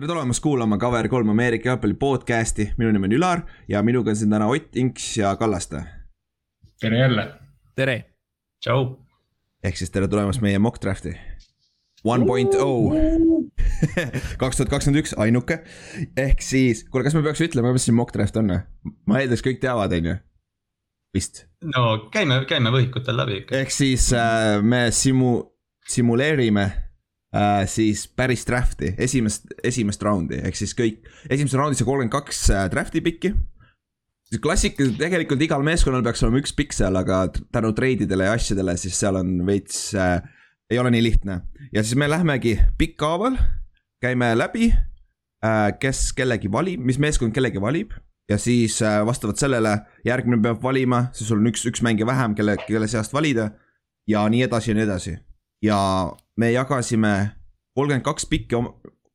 tere tulemast kuulama Cover3 Ameerika jalgpalli podcast'i, minu nimi on Ülar ja minuga on siin täna Ott, Inks ja Kallaste. tere jälle. tere. tšau. ehk siis tere tulemast meie mock draft'i. One point oh, kaks tuhat kakskümmend üks, ainuke. ehk siis, kuule, kas me peaks ütlema, mis see mock draft on? ma eeldaks, kõik teavad, on ju? vist. no käime, käime võhikutel läbi ikka. ehk siis äh, me simu-, simuleerime äh, siis päris draft'i, esimest, esimest raundi, ehk siis kõik, esimeses raundis on kolmkümmend kaks äh, draft'i pikki. klassikaliselt tegelikult igal meeskonnal peaks olema üks pikk seal, aga tänu treididele ja asjadele, siis seal on veits äh,, ei ole nii lihtne. ja siis me lähmegi pikkhaaval, käime läbi äh,, kes kellegi valib, mis meeskond kellegi valib ja siis äh, vastavalt sellele järgmine peab valima, siis sul on üks, üks mängija vähem, kelle, kelle seast valida. ja nii edasi ja nii edasi ja me jagasime kolmkümmend kaks pikki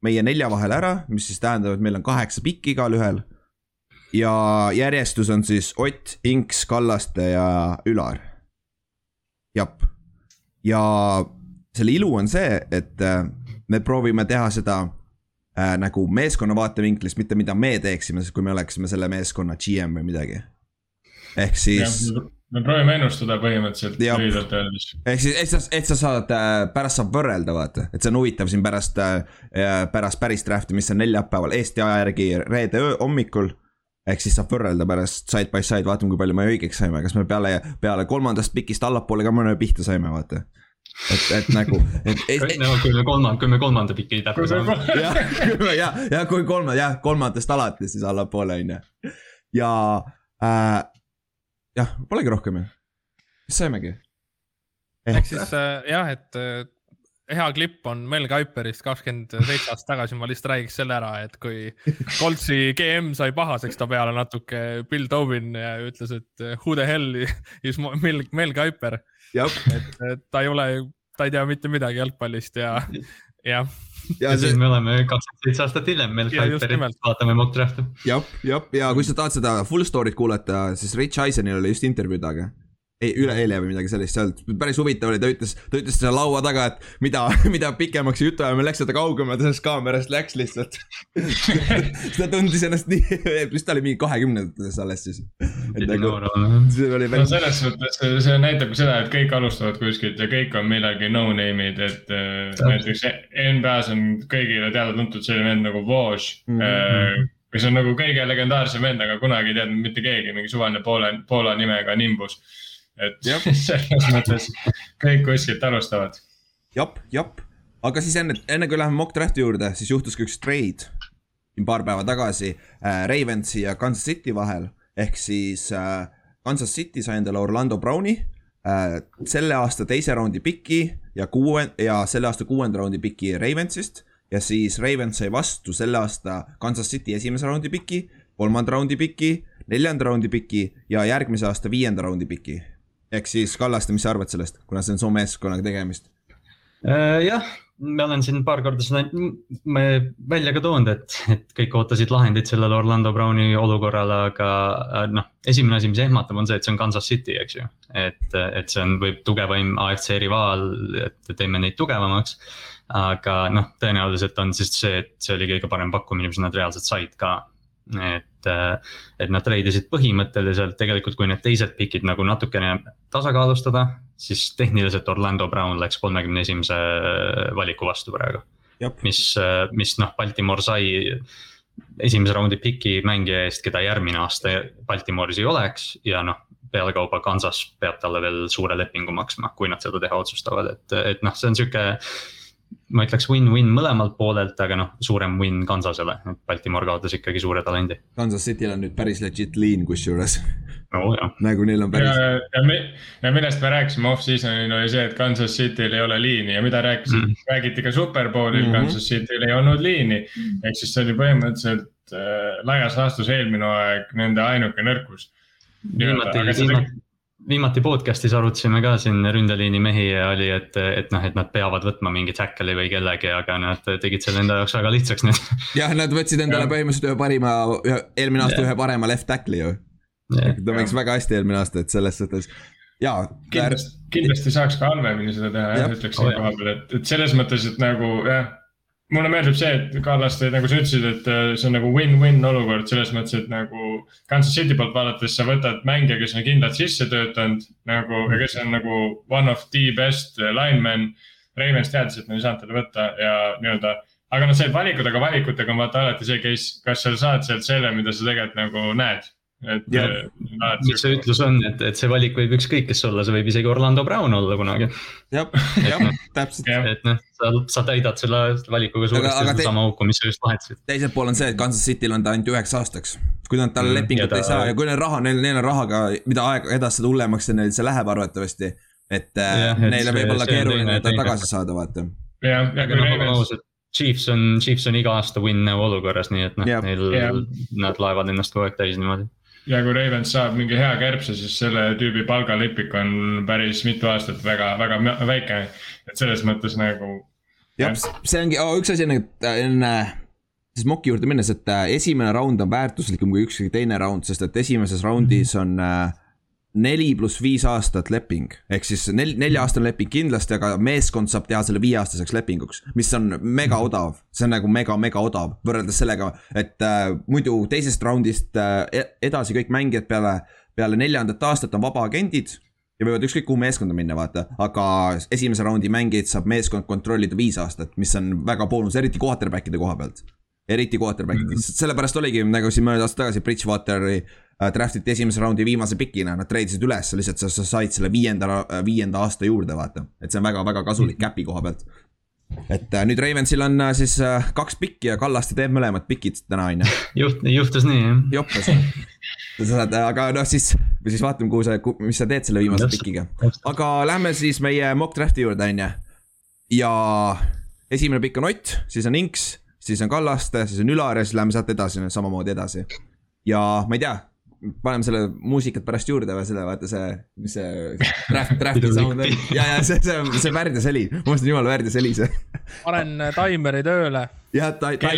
meie nelja vahel ära, mis siis tähendab, et meil on kaheksa pikki igalühel. ja järjestus on siis Ott, Inks, Kallaste ja Ülar. jep, ja selle ilu on see, et äh, me proovime teha seda äh, nagu meeskonna vaatevinklist, mitte mida me teeksime, kui me oleksime selle meeskonna GM või midagi. ehk siis me proovime ennustada põhimõtteliselt lühidalt öeldes. ehk siis, et sa, et sa saad äh,, pärast saab võrrelda, vaata, et see on huvitav siin pärast äh,, pärast päris draft'i, mis on neljapäeval Eesti aja järgi reede öö, hommikul. ehk siis saab võrrelda pärast side by side, vaatame, kui palju me õigeks saime, kas me peale, peale kolmandast pikist allapoole ka mõne pihta saime, vaata et, et nagu, et. no kui me kolmanda, kui me kolmanda piki täppi saame. jah, ja, ja kui kolmanda, jah, kolmandast alates siis allapoole on ju. ja äh, jah, polegi rohkem ju, siis saimegi. ehk siis äh, jah, et äh, hea klipp on Mel Kuiperist kakskümmend seitse aastat tagasi, ma lihtsalt räägiks selle ära, et kui Coltsi GM sai pahaseks ta peale natuke Bill Tobin ja ütles, et who the hell is Mel, Mel Kuiper. et ta ei ole, ta ei tea mitte midagi jalgpallist ja, jah ja, see... siis me oleme kakskümmend seitse aastat hiljem, Mel Kuiperi, vaatame mock draft'i. jah, jah, ja kui sa tahad seda full story't kuulata, siis Rich Eisenil oli just intervjuu taga ei, üleeile või midagi sellist, seal päris huvitav oli, ta ütles, ta ütles seal laua taga, et mida, mida pikemaks jutuajamine läks, seda kaugemale ta sellest kaamerast läks lihtsalt ta tundis ennast nii, vist ta oli mingi kahekümnendates alles siis. Nagu, see oli veel... no selles mõttes see näitab ka seda, et kõik alustavad kuskilt ja kõik on millegi no-name'id, et äh, näiteks NBA-s on kõigile teada-tuntud selline vend nagu Woj mm. -hmm. kes on nagu kõige legendaarsem vend, aga kunagi ei teadnud mitte keegi, mingi suvaline Poola, Poola nimega Nimbus et selles mõttes kõik kuskilt alustavad. jep, jep, aga siis enne, enne kui läheme mock draft'i juurde, siis juhtus ka üks trade siin paar päeva tagasi äh, Ravensi ja Kansas City vahel. ehk siis äh, Kansas City sai endale Orlando Browni äh,, selle aasta teise raundi piki ja kuue ja selle aasta kuuenda raundi piki Ravensist. ja siis Ravens sai vastu selle aasta Kansas City esimese raundi piki, kolmanda raundi piki, neljanda raundi piki ja järgmise aasta viienda raundi piki ehk siis Kallaste, mis sa arvad sellest, kuna see on su meeskonnaga tegemist? Äh, jah, ma olen siin paar korda seda välja ka toonud, et, et kõik ootasid lahendit sellele Orlando Browni olukorrale, aga äh, noh, esimene asi, mis ehmatab, on see, et see on Kansas City, eks ju. et, et see on, võib tugevaim AFC rivaal, et teeme neid tugevamaks. aga noh, tõenäoliselt on siis see, et see oli kõige parem pakkumine, mis nad reaalselt said ka et, äh, et nad treidisid põhimõtteliselt tegelikult, kui need teised pikid nagu natukene tasakaalustada, siis tehniliselt Orlando Brown läks kolmekümne esimese valiku vastu praegu. mis, äh, mis noh, Baltimore sai esimese raundi piki mängija eest, keda järgmine aasta Baltimore'is ei oleks ja noh pealekauba Kansas peab talle veel suure lepingu maksma, kui nad seda teha otsustavad, et, et noh, see on sihuke ma ütleks win-win mõlemalt poolelt, aga noh, suurem win Kansasele, et Baltimore kaotas ikkagi suure talendi. Kansas City'l on nüüd päris legit lean kusjuures no,. nagu neil on päris. ja, ja, me, ja millest me rääkisime off-season'il oli see, et Kansas City'l ei ole liini ja mida rääkisid mm., räägiti ka Superbowlil mm, -hmm. Kansas City'l ei olnud liini. ehk siis see oli põhimõtteliselt äh, laias laastus eelmine aeg nende ainuke nõrkus. viimati, viimati viimati podcast'is arutasime ka siin ründeliini mehi ja oli, et, et noh, et nad peavad võtma mingi tackle'i või kellegi, aga nad tegid selle enda jaoks väga lihtsaks nüüd. jah, nad võtsid endale põhimõtteliselt ühe parima, ühe, eelmine aasta yeah. ühe parema left tackle'i ju yeah.. ta mängiks väga hästi eelmine aasta, et selles suhtes jaa. kindlasti, kindlasti saaks ka halvemini seda teha jah, ütleks siin koha peal, et, et selles mõttes, et nagu jah mulle meeldib see, et Kallaste, nagu sa ütlesid, et äh, see on nagu win-win olukord selles mõttes, et nagu. Kansas City poolt vaadates sa võtad mängija, kes on kindlalt sisse töötanud nagu ja kes on nagu one of the best linemen. Ravens teadis, et nad ei saanud teda võtta ja nii-öelda, aga noh, see valikud, aga valikutega on vaata alati see case, kas sa saad sealt selle, mida sa tegelikult nagu näed et. mis see ütlus on, et, et see valik võib ükskõik kes olla, see võib isegi Orlando Brown olla kunagi. jah, jah, täpselt. et noh, sa, sa täidad selle valikuga suuresti sedasama auku, mis sa just vahetasid. teiselt pool on see, et Kansas City'l on ta ainult üheks aastaks. kui nad talle mm, lepingut ta... ei saa ja kui neil raha, neil, neil on rahaga, mida aeg edasi, seda hullemaks neil see läheb arvatavasti. et ja, äh, neile võib olla keeruline ta tagasi saada, vaata. jah, ja kui Ravens Chiefs on, Chiefs on iga aasta win now olukorras, nii et noh, neil, nad laevad ennast kogu aeg täis niimoodi ja kui Ravens saab mingi hea kärbse, siis selle tüübi palgalipik on päris mitu aastat väga, väga väike. et selles mõttes nagu. jah, see ongi oh,, üks asi on, et enne siis Moki juurde minnes, et äh, esimene round on väärtuslikum kui ükski teine round, sest et esimeses roundis on äh, neli pluss viis aastat leping, ehk siis nel-, nelja-aastane leping kindlasti, aga meeskond saab teha selle viieaastaseks lepinguks, mis on mega odav. see on nagu mega-mega odav võrreldes sellega, et äh, muidu teisest roundist äh, e-, edasi kõik mängijad peale, peale neljandat aastat on vabaagendid ja võivad ükskõik kuhu meeskonda minna, vaata, aga esimese raundi mängijaid saab meeskond kontrollida viis aastat, mis on väga boonus, eriti quarterback'ide koha pealt. eriti quarterback'id mm, -hmm. sellepärast oligi nagu siin mõned aastad tagasi Bridgewateri Äh, draft iti esimese raundi viimase pikina, nad treidisid üles, lihtsalt sa, sa said selle viienda, viienda aasta juurde, vaata. et see on väga-väga kasulik käpi koha pealt. et äh, nüüd Ravensil on äh, siis kaks pikki ja Kallaste teeb mõlemad pikid täna, on ju. juht, juhtus nii, jah. joppes. sa saad, aga noh, siis, siis vaatame, kuhu sa, mis sa teed selle viimase pikiga. aga lähme siis meie mock draft'i juurde, on ju. ja esimene pikk on Ott, siis on Inks, siis on Kallaste, siis on Ülar ja siis läheme sealt edasi, samamoodi edasi. ja ma ei tea paneme selle muusikat pärast juurde või selle, vaata see, mis see draft, draft'i sound on. ja, ja see, see, see värdjas heli, ma mõtlesin, jumala värdjas heli see. panen taimeri tööle. jah, ta-, ta-.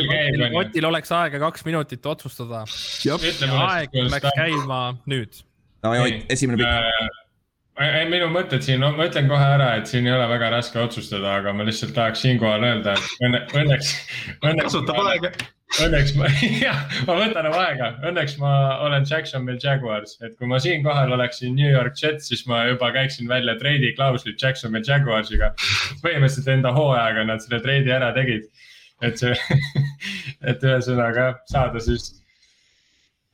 Otil oleks aega kaks minutit otsustada. aeg läks käima nüüd. davai, Ott, esimene pikk äh, minu mõtted siin, no ma ütlen kohe ära, et siin ei ole väga raske otsustada, aga ma lihtsalt tahaks siinkohal öelda, et õnne, õnneks, õnneks. kasutab aega Õnneks ma, jah, ma võtan oma aega, õnneks ma olen Jacksonville Jaguars, et kui ma siinkohal oleksin New York Jets, siis ma juba käiksin välja treidi klauslit Jacksonville Jaguarsiga. põhimõtteliselt enda hooajaga nad selle treidi ära tegid. et see, et ühesõnaga saada siis,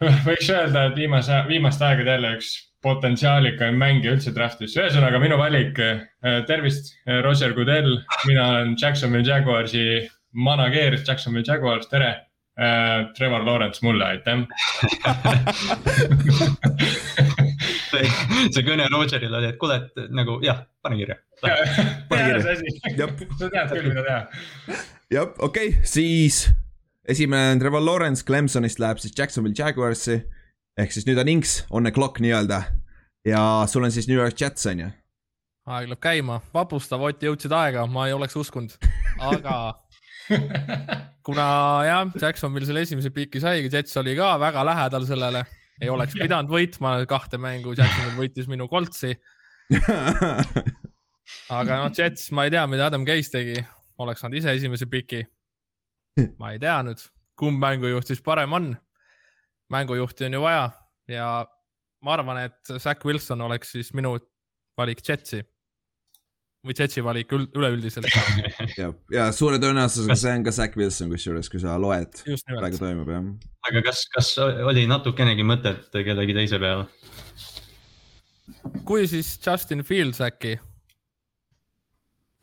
võiks öelda, et viimase, viimaste aegade jälle üks potentsiaalikaim mängija üldse draft'is, ühesõnaga minu valik, tervist, Roger Goodell, mina olen Jacksonville Jaguarsi manageeris Jacksonville Jaguars, tere äh,. Trevor Lawrence mulle, aitäh see kõne Rogerile oli, et kuule, et nagu jah, pane kirja. sa tead küll, mida teha. jah, okei okay,, siis esimene on Trevor Lawrence, Clemsonist läheb siis Jacksonville Jaguarsi. ehk siis nüüd on Inks, on the clock nii-öelda. ja sul on siis New York Jets on ju? aeg läheb käima, vapustav, Ott, jõudsid aega, ma ei oleks uskunud, aga kuna jah, Jacksonvil selle esimese piki saigi, Jets oli ka väga lähedal sellele, ei oleks pidanud võitma kahte mängu, Jacksonvil võitis minu koltsi. aga noh, Jets, ma ei tea, mida Adam Case tegi, oleks saanud ise esimese piki. ma ei tea nüüd, kumb mängujuht siis parem on. mängujuhti on ju vaja ja ma arvan, et Zack Wilson oleks siis minu valik Jetsi või Jetsi valik üleüldiselt ja, ja suure tõenäosusega see on ka Zack Wilson, kusjuures, kui sa loed, praegu toimub jah. aga kas, kas oli natukenegi mõtet kellegi teise peale? kui siis Justin Fields äkki?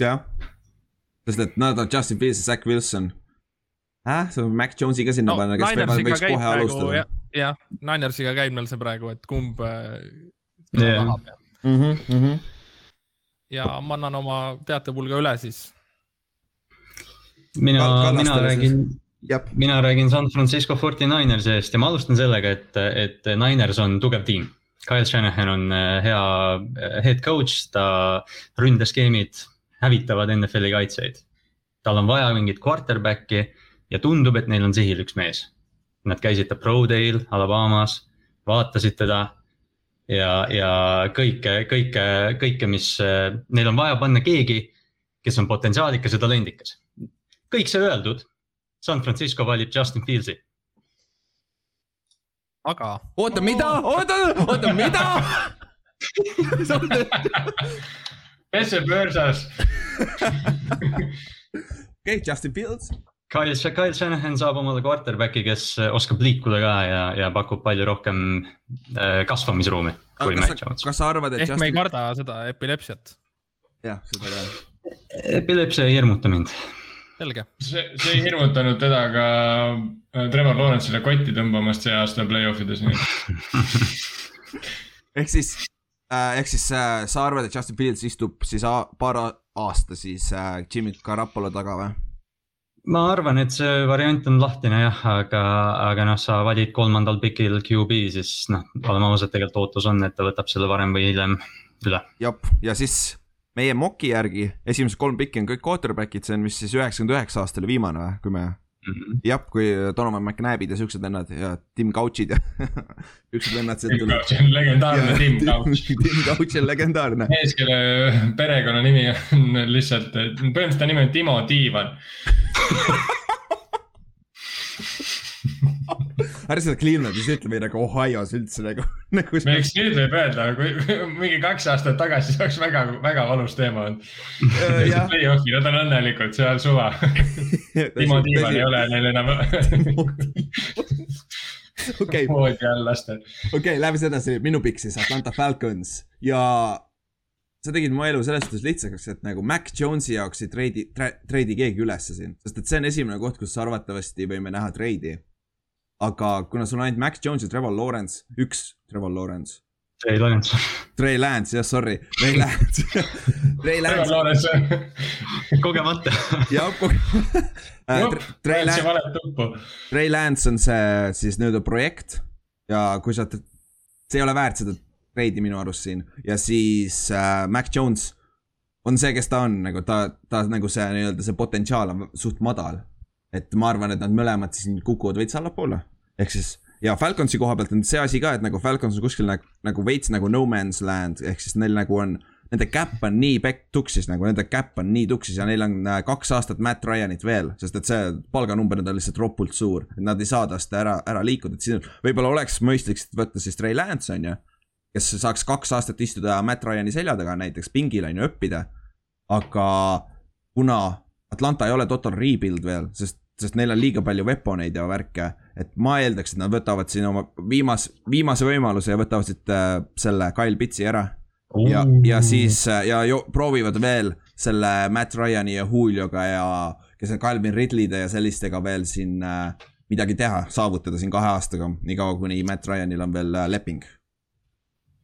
jah, sest et nad on Justin Fields ja Zack Wilson. äh, sa võid Mac Jones'i ka sinna no, panna, kes peab, võiks kohe praegu, alustada. jah, Ninersiga käib meil see praegu, et kumb äh, yeah. tahab. Mm -hmm, mm -hmm ja ma annan oma teatepulga üle siis. mina, mina räägin, mina räägin San Francisco 49ersi eest ja ma alustan sellega, et, et Niners on tugev tiim. Kyle Shanahan on äh, hea äh, head coach, ta ründeskeemid hävitavad NFL-i kaitseid. tal on vaja mingit quarterback'i ja tundub, et neil on sihil üks mees. Nad käisid ta Pro Day'l Alabamas, vaatasid teda ja, ja kõike, kõike, kõike, mis neil on vaja panna keegi, kes on potentsiaalikas ja talendikas. kõik see öeldud, San Francisco valib Justin Fieldsi. aga. oota, mida, oota, oota, mida kes see börsas okei okay,, Justin Fields. Kyle, Kyle Shanahan saab omale quarterback'i, kes oskab liikuda ka ja, ja pakub palju rohkem äh, kasvamisruumi kui Matt Jones. kas sa arvad, et ehk Justin... me ei karda seda epilepsiat? jah, seda ka. epilepsia ei hirmuta mind. selge. see, see ei hirmutanud teda ka äh, Trevor Lawrence'ile kotti tõmbamast see aasta play-off ides nii ehk siis äh,, ehk siis äh, sa arvad, et Justin Fields istub siis paar aasta siis äh, Jimmy Garapolo taga või? Ma arvan, et see variant on lahtine jah, aga, aga noh, sa valid kolmandal pikil QB, siis noh, oleme ausad, tegelikult ootus on, et ta võtab selle varem või hiljem üle. jah, ja siis meie moki järgi esimesed kolm pikki on kõik quarterback'id, see on vist siis üheksakümmend üheksa aastal viimane või, kui me mm -hmm. jah, kui Donovan McNabid ja siuksed vennad ja Tim Couch'id ja siuksed vennad. Tim Couch on legendaarne Tim Couch Tim Couch on legendaarne. mees, kelle perekonnanimi on lihtsalt, põhimõtteliselt ta nimi on Timo Tiivan ära seda Clevelandis ütle või nagu Ohio's üldse nagu, nagu. miks nüüd võib öelda, kui mingi kaks aastat tagasi see oleks väga, väga valus teema olnud uh,. Play-off'i, nad on õnnelikud, seal suva Timo Tiivan ei ole neil enam okei. voodi all lastel. okei okay,, lähme siis edasi, minu pikk siis Atlanta Falcons ja sa tegid mu elu selles suhtes lihtsaks, et nagu Mac Jones'i jaoks ei treidi, treidi keegi ülesse siin, sest et see on esimene koht, kus arvatavasti võime näha treidi aga kuna sul on ainult Max Jones ja Trevor Lawrence, üks Trevor Lawrence. Trey Lance. Trey Lance, jah, sorry, Trey Lance Trey Lance. kogemata. jah, kogemata. Trey Lance, Trey Lance on see siis nii-öelda projekt ja kui sa, see ei ole väärt seda treidi minu arust siin ja siis äh, Mac Jones on see, kes ta on, nagu ta, ta nagu see nii-öelda see potentsiaal on suht madal et ma arvan, et nad mõlemad siis kukuvad veits allapoole. Ehk siis ja Falconsi koha pealt on see asi ka, et nagu Falcons on kuskil nagu, nagu veits nagu no man's land, ehk siis neil nagu on. Nende cap on nii pekk tuksis nagu, nende cap on nii tuksis ja neil on äh, kaks aastat Matt Ryanit veel, sest et see palganumber on lihtsalt ropult suur. nad ei saa tast ära, ära liikuda, et siin võib-olla oleks mõistlik võtta siis Trey Lance on ju. kes saaks kaks aastat istuda Matt Ryani selja taga näiteks pingil on ju õppida. aga kuna Atlanta ei ole total rebuild veel, sest, sest neil on liiga palju weaponeid ja värke. Et ma eeldaks, et nad võtavad siin oma viimas, viimase võimaluse ja võtavad siit äh, selle Kyle Pitsi ära. ja, ja siis äh, ja jo, proovivad veel selle Matt Ryan'i ja Julioga ja kes on Calvin Ridley'de ja sellistega veel siin äh, midagi teha, saavutada siin kahe aastaga, niikaua kuni Matt Ryan'il on veel äh, leping.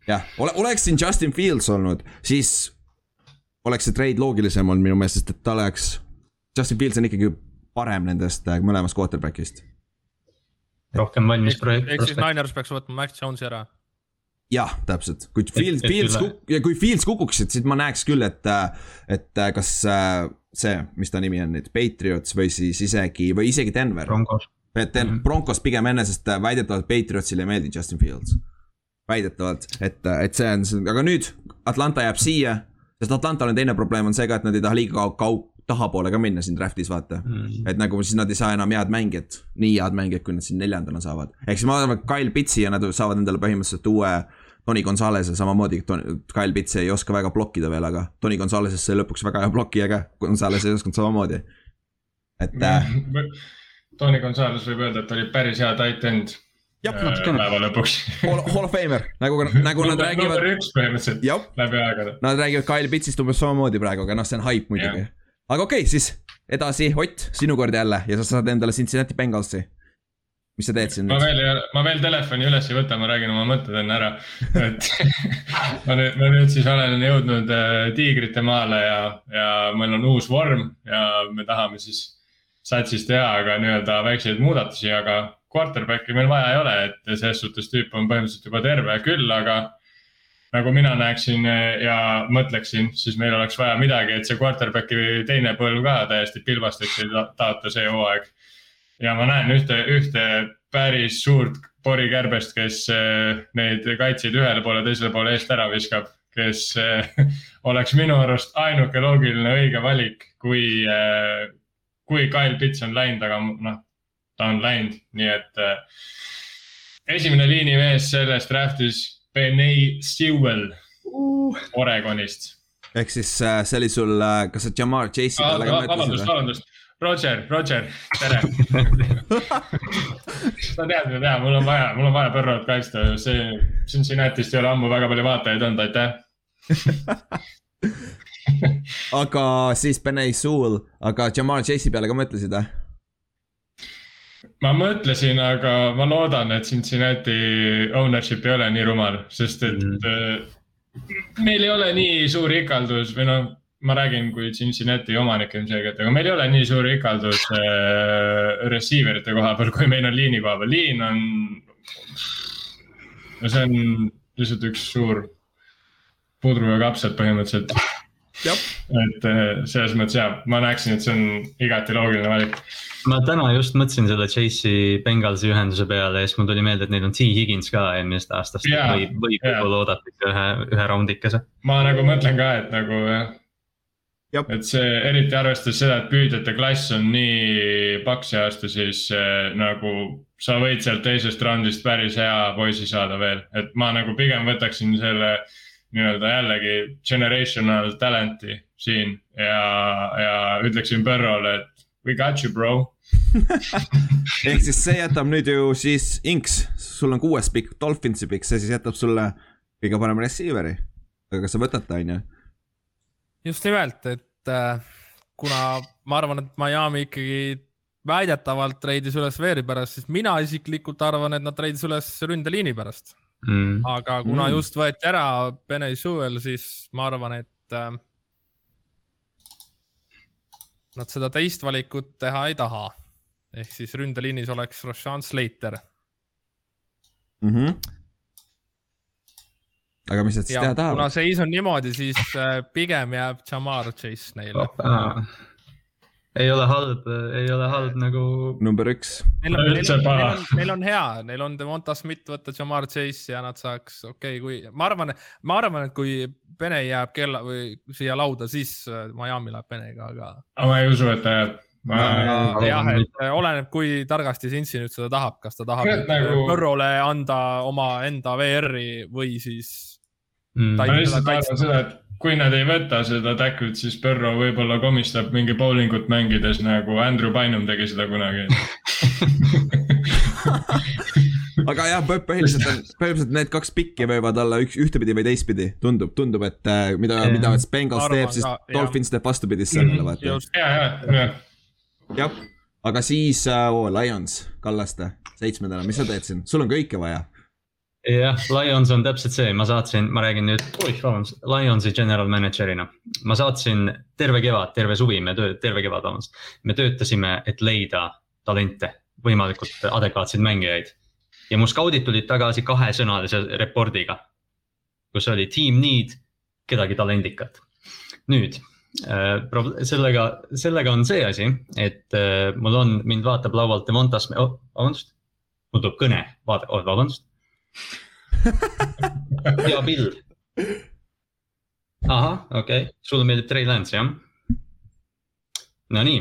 jah, ole, oleks siin Justin Fields olnud, siis oleks see trade loogilisem olnud minu meelest, sest et ta oleks Justin Fields on ikkagi parem nendest äh, mõlemast quarterback'ist. Rohkem valmis projekt. ehk siis Niners peaks võtma Max Jones'i ära. jah, täpselt, kui Fields, Fields kuk- ja kui Fields kukuksid, siis ma näeks küll, et, äh, et äh, kas see, mis ta nimi on nüüd, Patriots või siis isegi, või isegi Denver. Broncos. et mm -hmm. Broncos pigem enne, sest väidetavalt Patriotsile ei meeldi Justin Fields. väidetavalt, et, et see on, aga nüüd Atlanta jääb siia sest Atlantal on teine probleem on see ka, et nad ei taha liiga kau-, kau-, tahapoole ka minna siin draft'is vaata mm.. et nagu siis nad ei saa enam head mängijat, nii head mängijat, kui nad siin neljandana saavad. ehk siis ma arvan, et Kyle Pitsi ja nad saavad endale põhimõtteliselt uue Tony Gonzalez'e samamoodi, Kyle Pitts ei oska väga blokkida veel, aga Tony Gonzalez'ist sai lõpuks väga hea blokkija ka, Gonzalez ei osanud samamoodi. et äh.... Tony Gonzalez võib öelda, et oli päris hea tight end jah, natukene. päeva lõpuks Hall of Famer, nagu, nagu nad räägivad. number üks põhimõtteliselt läbi aegade. Nad räägivad Kyle Pitsist umbes samamoodi praegu, aga noh, see on haip muidugi aga okei okay,, siis edasi, Ott, sinu kord jälle ja sa saad endale Cincinnati Bengalsi. mis sa teed siin ma veel, ma veel telefoni üles ei võta, ma räägin oma mõtted enne ära. et ma nüüd, ma nüüd siis olen jõudnud äh, Tiigrite maale ja, ja meil on uus vorm ja me tahame siis satsis teha ka nii-öelda väikseid muudatusi, aga quarterback'i meil vaja ei ole, et selles suhtes tüüp on põhimõtteliselt juba terve küll, aga nagu mina näeksin eh, ja mõtleksin, siis meil oleks vaja midagi, et see quarterback'i teine põlv ka täiesti pilbasteks ei taota see hooaeg. ja ma näen ühte, ühte päris suurt porikärbest, kes eh, neid kaitseid ühele poole, teisele poole eest ära viskab, kes eh, oleks minu arust ainuke loogiline õige valik, kui kui Kyle Pitts on läinud, aga noh, ta on läinud, nii et esimene liinimees selles draft'is, Benay Sewell uh. Oregonist. ehk siis äh, see oli sul äh,, kas sa Jamar Chase'i peale ka mõtlesid? vabandust, vabandust, Roger, Roger, tere sa tead, mida teha, mul on vaja, mul on vaja Põrrot kaitsta, see Cincinnati'st ei ole ammu väga palju vaatajaid olnud, aitäh aga siis Benay Sewell, aga Jamar Chase'i peale ka mõtlesid või? Ma mõtlesin, aga ma loodan, et Cincinnati ownership ei ole nii rumal, sest et mm. meil ei ole nii suur ikaldus või noh, ma räägin kui Cincinnati omanik ilmselgelt, aga meil ei ole nii suur ikaldus äh, receiver ite koha peal, kui meil on liini koha peal, liin on. no see on lihtsalt üks suur pudru ja kapsad põhimõtteliselt et äh, selles mõttes jah, ma näeksin, et see on igati loogiline valik. ma täna just mõtlesin selle Chase'i Bengalsi ühenduse peale ja siis mul tuli meelde, et neil on T Higgins ka eelmisest aastast yeah,, võib, võib võib-olla oodata ikka ühe, ühe raundikese. ma nagu mõtlen ka, et nagu jah. et see eriti arvestades seda, et püüdjate klass on nii paks see aasta, siis äh, nagu sa võid sealt teisest raundist päris hea poisi saada veel, et ma nagu pigem võtaksin selle nii-öelda jällegi generational talent'i siin ja, ja ütleksin Burrow'le, et we got you, bro ehk siis see jätab nüüd ju siis Inks, sul on kuues pikk, Dolphinsi pikk, see siis jätab sulle kõige parema receiver'i. aga kas sa võtad ta, on ju? just nimelt, et äh, kuna ma arvan, et Miami ikkagi väidetavalt treidis üles veeri pärast, siis mina isiklikult arvan, et nad treidis üles ründeliini pärast mm.. aga kuna mm. just võeti ära Benny Sewell, siis ma arvan, et äh, nad seda teist valikut teha ei taha. ehk siis ründeliinis oleks Roshan Slater mm. -hmm. aga mis nad siis ja, teha tahavad? kuna seis on niimoodi, siis äh, pigem jääb Jamar Chase neile oh, ei ole halb, ei ole halb nagu. number üks. Neil on, neil neil on, neil on hea, neil on Devonta Smith võtta, Jamar Chase ja nad saaks, okei okay,, kui ma arvan, ma arvan, et kui Pene jääb kella või siia lauda, siis äh, Miami läheb Penega, aga. aga ma ei usu, et ta jääb. Ma... jah, et äh, oleneb, kui targasti Cincy nüüd seda tahab, kas ta tahab nagu... Põrrole anda omaenda VR-i või siis mm.. ma lihtsalt arvan seda, et kui nad ei võta seda tackle'it, siis Burrow võib-olla komistab mingi bowlingut mängides nagu Andrew Bynum tegi seda kunagi aga jah, põhiliselt on, põhimõtteliselt need kaks pikki võivad olla üks, ühtepidi või teistpidi, tundub, tundub, et äh, mida yeah., mida Bengals teeb, siis ka, Dolphins teeb vastupidist sellele, vaata. ja, ja, ja. jah, aga siis oh, Lions, Kallaste, seitsmendana, mis sa teed siin, sul on kõike vaja jah, Lions on täpselt see, ma saatsin, ma räägin nüüd, oih, vabandust, Lionsi general manager'ina. ma saatsin terve kevad, terve suvi, me töö, terve kevad, vabandust. me töötasime, et leida talente, võimalikult adekvaatseid mängijaid. ja mu skaudid tulid tagasi kahesõnalise report'iga. kus oli team need, kedagi talendikat. nüüd äh, sellega, sellega on see asi, et äh, mul on, mind vaatab laualt Demontas oh,, vabandust. mul tuleb kõne, vaata oh,, vabandust hea pill. ahah, okei okay., sulle meeldib Trey Lance, jah? Nonii,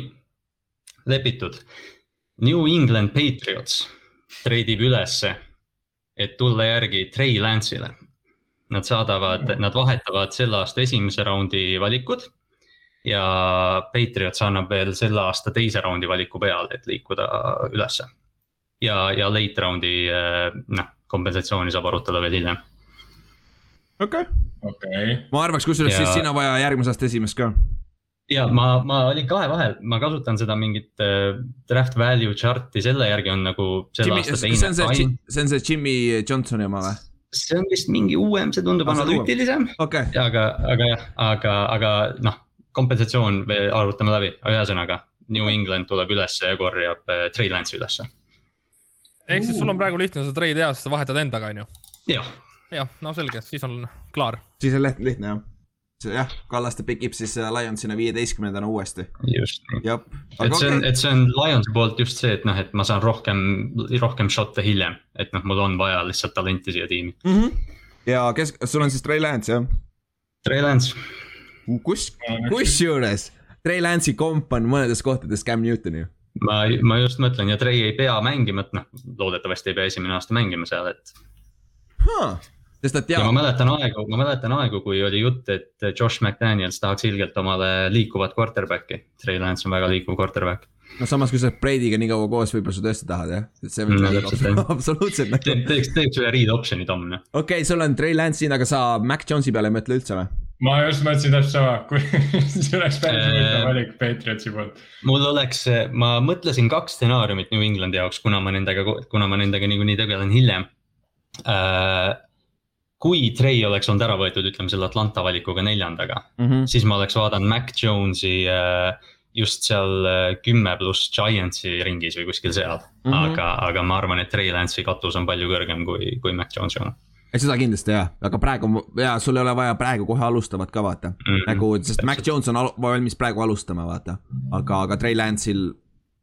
lepitud. New England Patriots treidib ülesse, et tulla järgi Trey Lance'ile. Nad saadavad, nad vahetavad selle aasta esimese raundi valikud ja Patriots annab veel selle aasta teise raundi valiku peale, et liikuda ülesse. ja, ja late round'i eh, noh, kompensatsiooni saab arutada veel hiljem. okei okay. okay., ma arvaks, kusjuures ja... siis sina vaja järgmise aasta esimest ka. ja ma, ma olin kahe vahel, ma kasutan seda mingit äh, draft value chart'i, selle järgi on nagu selle Jimmy, aasta teine. see on see, see on see Jimmy Johnsoni oma või? see on vist mingi uuem, see tundub ah, analüütilisem okay.. aga, aga jah, aga, aga noh, kompensatsioon arvutame läbi, ühesõnaga New England tuleb ülesse ja korjab äh, Trey Lance'i ülesse ehk siis sul on praegu lihtne seda treidi teha, sest sa vahetad endaga, on ju? jah. jah, no selge, siis on klaar. siis on lihtne, lihtne jah jah, Kallaste pikib siis äh, Lionsina viieteistkümnendana uuesti. just nii. et see on okay., et see on Lionsi poolt just see, et noh, et ma saan rohkem, rohkem šotte hiljem, et noh, mul on vaja lihtsalt talenti siia tiimi mm. -hmm. ja kes, sul on siis Trey Lance jah? Trey Lance. kus, kusjuures Trey Lance'i komp on mõnedes kohtades Cam Newton ju. Ma, ma just mõtlen ja Trey ei pea mängima, et noh, loodetavasti ei pea esimene aasta mängima seal, et huh sest et ja ma mäletan aegu, ma mäletan aegu, kui oli jutt, et Josh McDaniels tahaks ilgelt omale liikuvat quarterback'i. Trey Lance on väga liikuv quarterback. no samas, kui sa oled Brady'ga nii kaua koos, võib-olla sa tõesti tahad jah, see võib olla absoluutselt nagu. teeks, teeks ühe read option'i Tom noh. okei okay,, sul on Trey Lance siin, aga sa Mac Jones'i peale ei mõtle üldse või? Ma just mõtlesin täpselt sama, kui see oleks päris huvitav äh, valik Patriotsi poolt. mul oleks, ma mõtlesin kaks stsenaariumit New Englandi jaoks, kuna ma nendega, kuna ma nendega niikuinii tegelen hiljem äh, kui Trey oleks olnud ära võetud, ütleme selle Atlanta valikuga neljandaga mm, -hmm. siis ma oleks vaadanud Mac Jones'i äh, just seal äh, kümme pluss Giantsi ringis või kuskil seal mm. -hmm. aga, aga ma arvan, et Trey Lance'i katus on palju kõrgem kui, kui Mac Jones'i oma seda kindlasti jah, aga praegu ja sul ei ole vaja praegu kohe alustavat ka vaata mm, -hmm. nagu, sest Mac Jones on valmis praegu alustama, vaata. aga, aga Trey Lance'il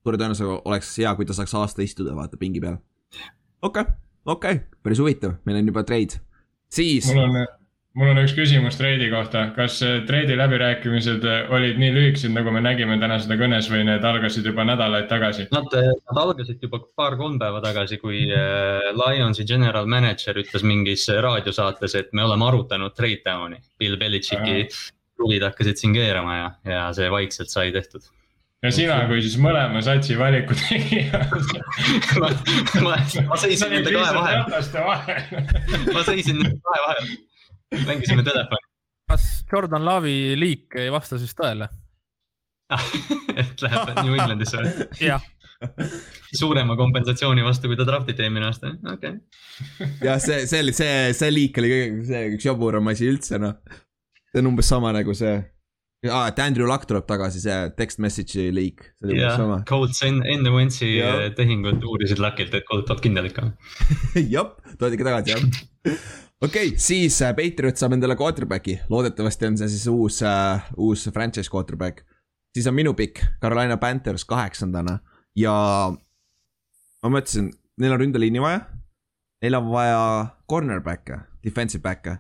suure tõenäosusega oleks hea, kui ta saaks aasta istuda, vaata pingi peal. okei okay,, okei okay., päris huvitav, meil on juba trade siis. mul on, mul on üks küsimus treidi kohta, kas treidi läbirääkimised olid nii lühikesed, nagu me nägime täna seda kõnes või need algasid juba nädalaid tagasi? Nad, nad algasid juba paar-kolm päeva tagasi, kui äh, Lionsi general manager ütles mingis raadiosaates, et me oleme arutanud trade down'i. Bill Belichicki kruvid hakkasid siin keerama ja, ja see vaikselt sai tehtud ja sina kui siis mõlema satsi valiku tegija ma, ma, ma seisin nende kahe vahel. ma seisin nende kahe vahel, mängisime telefoni. kas Jordan Laavi liik ei vasta siis tõele et läheb New Englandisse või? jah suurema kompensatsiooni vastu, kui ta draftiti eelmine aasta, okei okay.. jah, see, see oli, see, see liik oli kõige, see üks jaburam asi üldse noh. see on umbes sama nagu see aa, et Andrew Luck tuleb tagasi, see text message'i leak. jah, Colts enne, enne Wentzi tehingut uurisid Luckilt, et Colt oled kindel ikka jah, toodi ikka tagasi jah. Okei okay,, siis äh, Patriot saab endale quarterback'i, loodetavasti on see siis uus uh,, uus franchise quarterback. siis on minu pikk, Carolina Panthers kaheksandana ja ma mõtlesin, neil on ründeliini vaja. Neil on vaja cornerback'e, defensive back'e.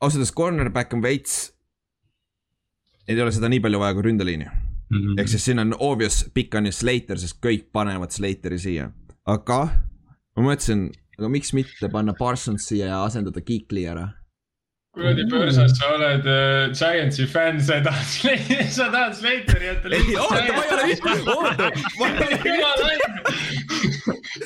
ausalt öeldes cornerback on veits Neil ei ole seda nii palju vaja kui ründeliini mm -hmm.. ehk siis siin on obvious pikk on ju Slater, sest kõik panevad Slateri siia. aga ma mõtlesin, aga miks mitte panna Parsons siia ja asendada Kiikli ära kuradi põrsas, sa oled uh, Giantsi fänn, sa ei taha, sa tahad Slateri jätta. ei, oota, ma ei ole ütelnud, oota,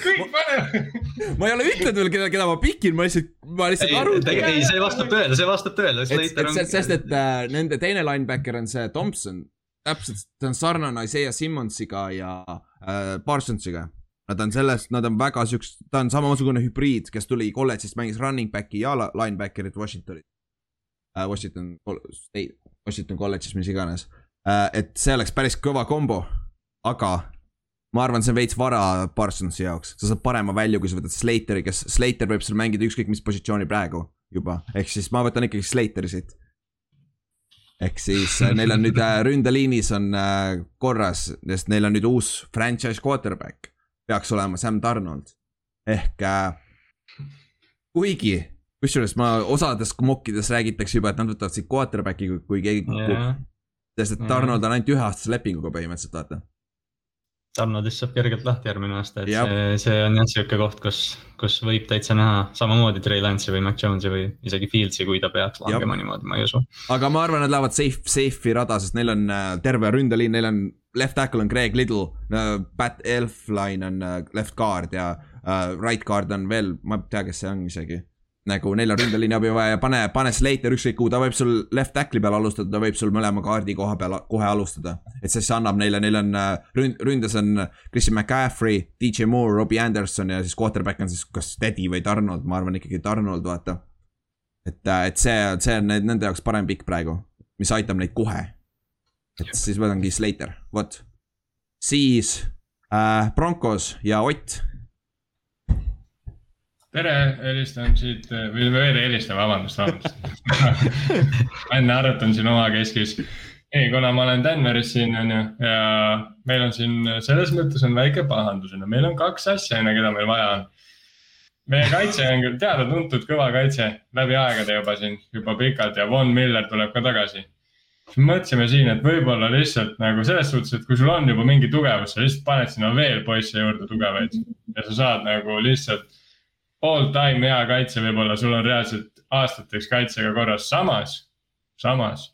kõik panevad. ma ei ole ütelnud veel, keda, keda ma pikin, ma lihtsalt, ma lihtsalt arutan. ei, see vastab tõele, see vastab tõele. sest, et äh, nende teine linebacker on see Thompson, täpselt, ta on sarnane Isaiah Simmonsiga ja äh, Parsonsiga Nad on sellest, nad on väga siukest, ta on samasugune hübriid, kes tuli kolledžist, mängis running back'i ja linebacker'it Washingtonis äh, Washington State, Washington kolledžis, mis iganes äh,. et see oleks päris kõva kombo, aga ma arvan, see on veits vara Parsonsi jaoks, sa saad parema välja, kui sa võtad Slateri, kes, Slater võib sul mängida ükskõik mis positsiooni praegu juba, ehk siis ma võtan ikkagi Slateri siit. ehk siis äh, neil on nüüd ründeliinis on korras, sest neil on nüüd uus franchise quarterback, peaks olema Sam Donald ehk äh, kuigi kusjuures ma osades mokkides räägitakse juba, et nad võtavad siit quarterback'i, kui keegi kukub yeah.. sest et Arnold on ainult üheaastase lepinguga põhimõtteliselt, vaata. Arnoldist saab kergelt lahti järgmine aasta, et Jab. see, see on jah sihuke koht, kus, kus võib täitsa näha samamoodi Trey Lance'i või Mac Jones'i või isegi Fieldsi, kui ta peaks langema niimoodi, ma ei usu. aga ma arvan, nad lähevad safe, safe'i rada, sest neil on äh, terve ründeliin, neil on left tackle on Greg Little Pat Elfline on uh, left guard ja uh, right guard on veel, ma ei tea, kes see on isegi nagu nelja ründeliini abi vaja ja pane, pane Slater ükskõik kuhu, ta võib sul left tackle'i peal alustada, ta võib sul mõlema kaardi koha peal kohe alustada. et siis see annab neile, neil on äh, ründ-, ründes on Christian McCaffrey, DJ Moore, Robbie Anderson ja siis quarterback on siis kas Teddy või Donald, ma arvan ikkagi Donald, vaata. et, äh, et see, see on nende jaoks parem pikk praegu, mis aitab neid kohe. Et siis võtangi Slater, vot. siis äh, Broncos ja Ott tere, helistan siit või veel helistan, vabandust, vabandust ma enne arutan siin omakeskis. ei, kuna ma olen Denveris siin on ju ja meil on siin selles mõttes on väike pahandus, on ju, meil on kaks asja, on ju, keda meil vaja on. meie kaitse on küll teada-tuntud kõva kaitse läbi aegade juba siin, juba pikalt ja Von Miller tuleb ka tagasi. Mõtlesime siin, et võib-olla lihtsalt nagu selles suhtes, et kui sul on juba mingi tugevus, sa lihtsalt paned sinna veel poisse juurde tugevaid ja sa saad nagu lihtsalt all time hea kaitse, võib-olla sul on reaalselt aastateks kaitsega korras, samas, samas.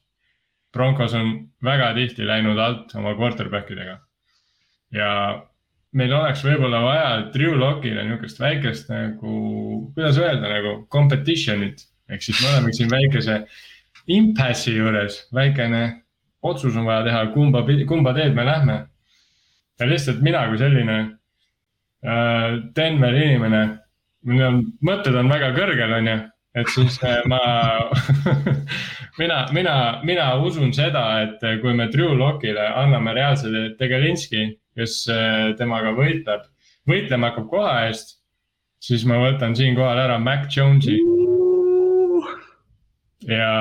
Broncos on väga tihti läinud alt oma quarterback idega. ja meil oleks võib-olla vaja Drew Lockile niisugust väikest nagu, kuidas öelda nagu competition'it. ehk siis me oleme siin väikese impasse juures, väikene otsus on vaja teha, kumba, kumba teed me lähme. ja lihtsalt mina kui selline äh, Denveri inimene, minu mõtted on väga kõrgel, on ju et siis äh, ma mina, mina, mina usun seda, et kui me Drew Lockile anname reaalse Tegelinski kes äh, temaga võitleb, võitlema hakkab koha eest, siis ma võtan siinkohal ära Mac Jonesi. Ja,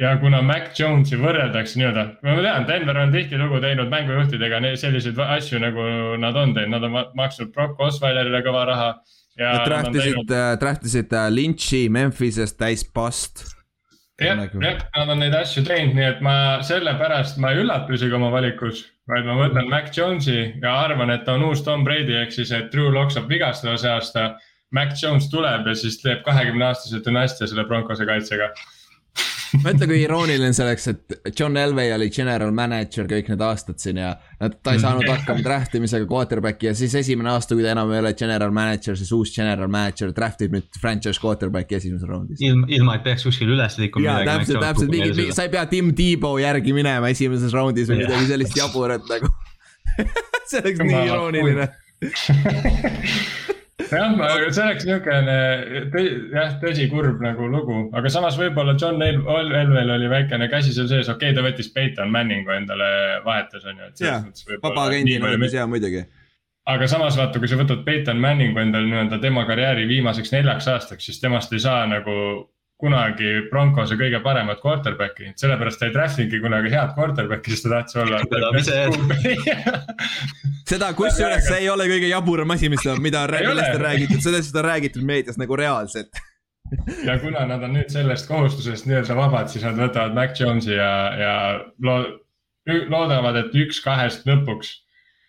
ja kuna Mac Jonesi võrreldakse nii-öelda, ma tean, Denver on tihtilugu teinud mängujuhtidega selliseid asju, nagu nad on teinud, nad on maksnud Brock Osweilerile kõva raha. Nad draftisid, draftisid äh, Lynch'i Memphisest täis past jah, jah, nad on neid asju teinud, nii et ma sellepärast ma ei üllatu isegi oma valikus, vaid ma võtan Mac Jonesi ja arvan, et ta on uus Tom Brady, ehk siis, et Drew Lock saab vigastada see aasta. Mac Jones tuleb ja siis teeb kahekümne aastase dünastia selle Broncose kaitsega. Mõtle, kui irooniline see oleks, et John Elway oli general manager kõik need aastad siin ja ta ei saanud hakkama draft imisega quarterback'i ja siis esimene aasta, kui ta enam ei ole general manager, siis uus general manager draft ib nüüd franchise quarterback'i esimeses raundis. ilma, ilma et peaks kuskil üles liikuma. jaa, täpselt, täpselt, mingi, sa ei pea Tim Tebow järgi minema esimeses raundis või midagi sellist jaburat nagu. See oleks nii irooniline jah, see oleks niisugune jah, tõsi kurb nagu lugu, aga samas võib-olla John El Elwell oli väikene käsi seal sees, okei okay,, ta võttis Peyton Manningu endale vahetas, on ju. jah, vaba agendina võttis jaa muidugi. Aga samas vaata, kui sa võtad Peyton Manningu endale nii-öelda tema karjääri viimaseks neljaks aastaks, siis temast ei saa nagu kunagi Broncose kõige paremat quarterback'i, sellepärast ta ei draft'inudki kunagi head quarterback'i, sest ta tahtis olla. seda, kusjuures see ei ole kõige jaburam asi, mis, mida on sellest on räägitud, sellest on räägitud meedias nagu reaalselt. Ja kuna nad on nüüd sellest kohustusest nii-öelda vabad, siis nad võtavad Mac Jones'i ja, ja lo-, loodavad, et üks kahest lõpuks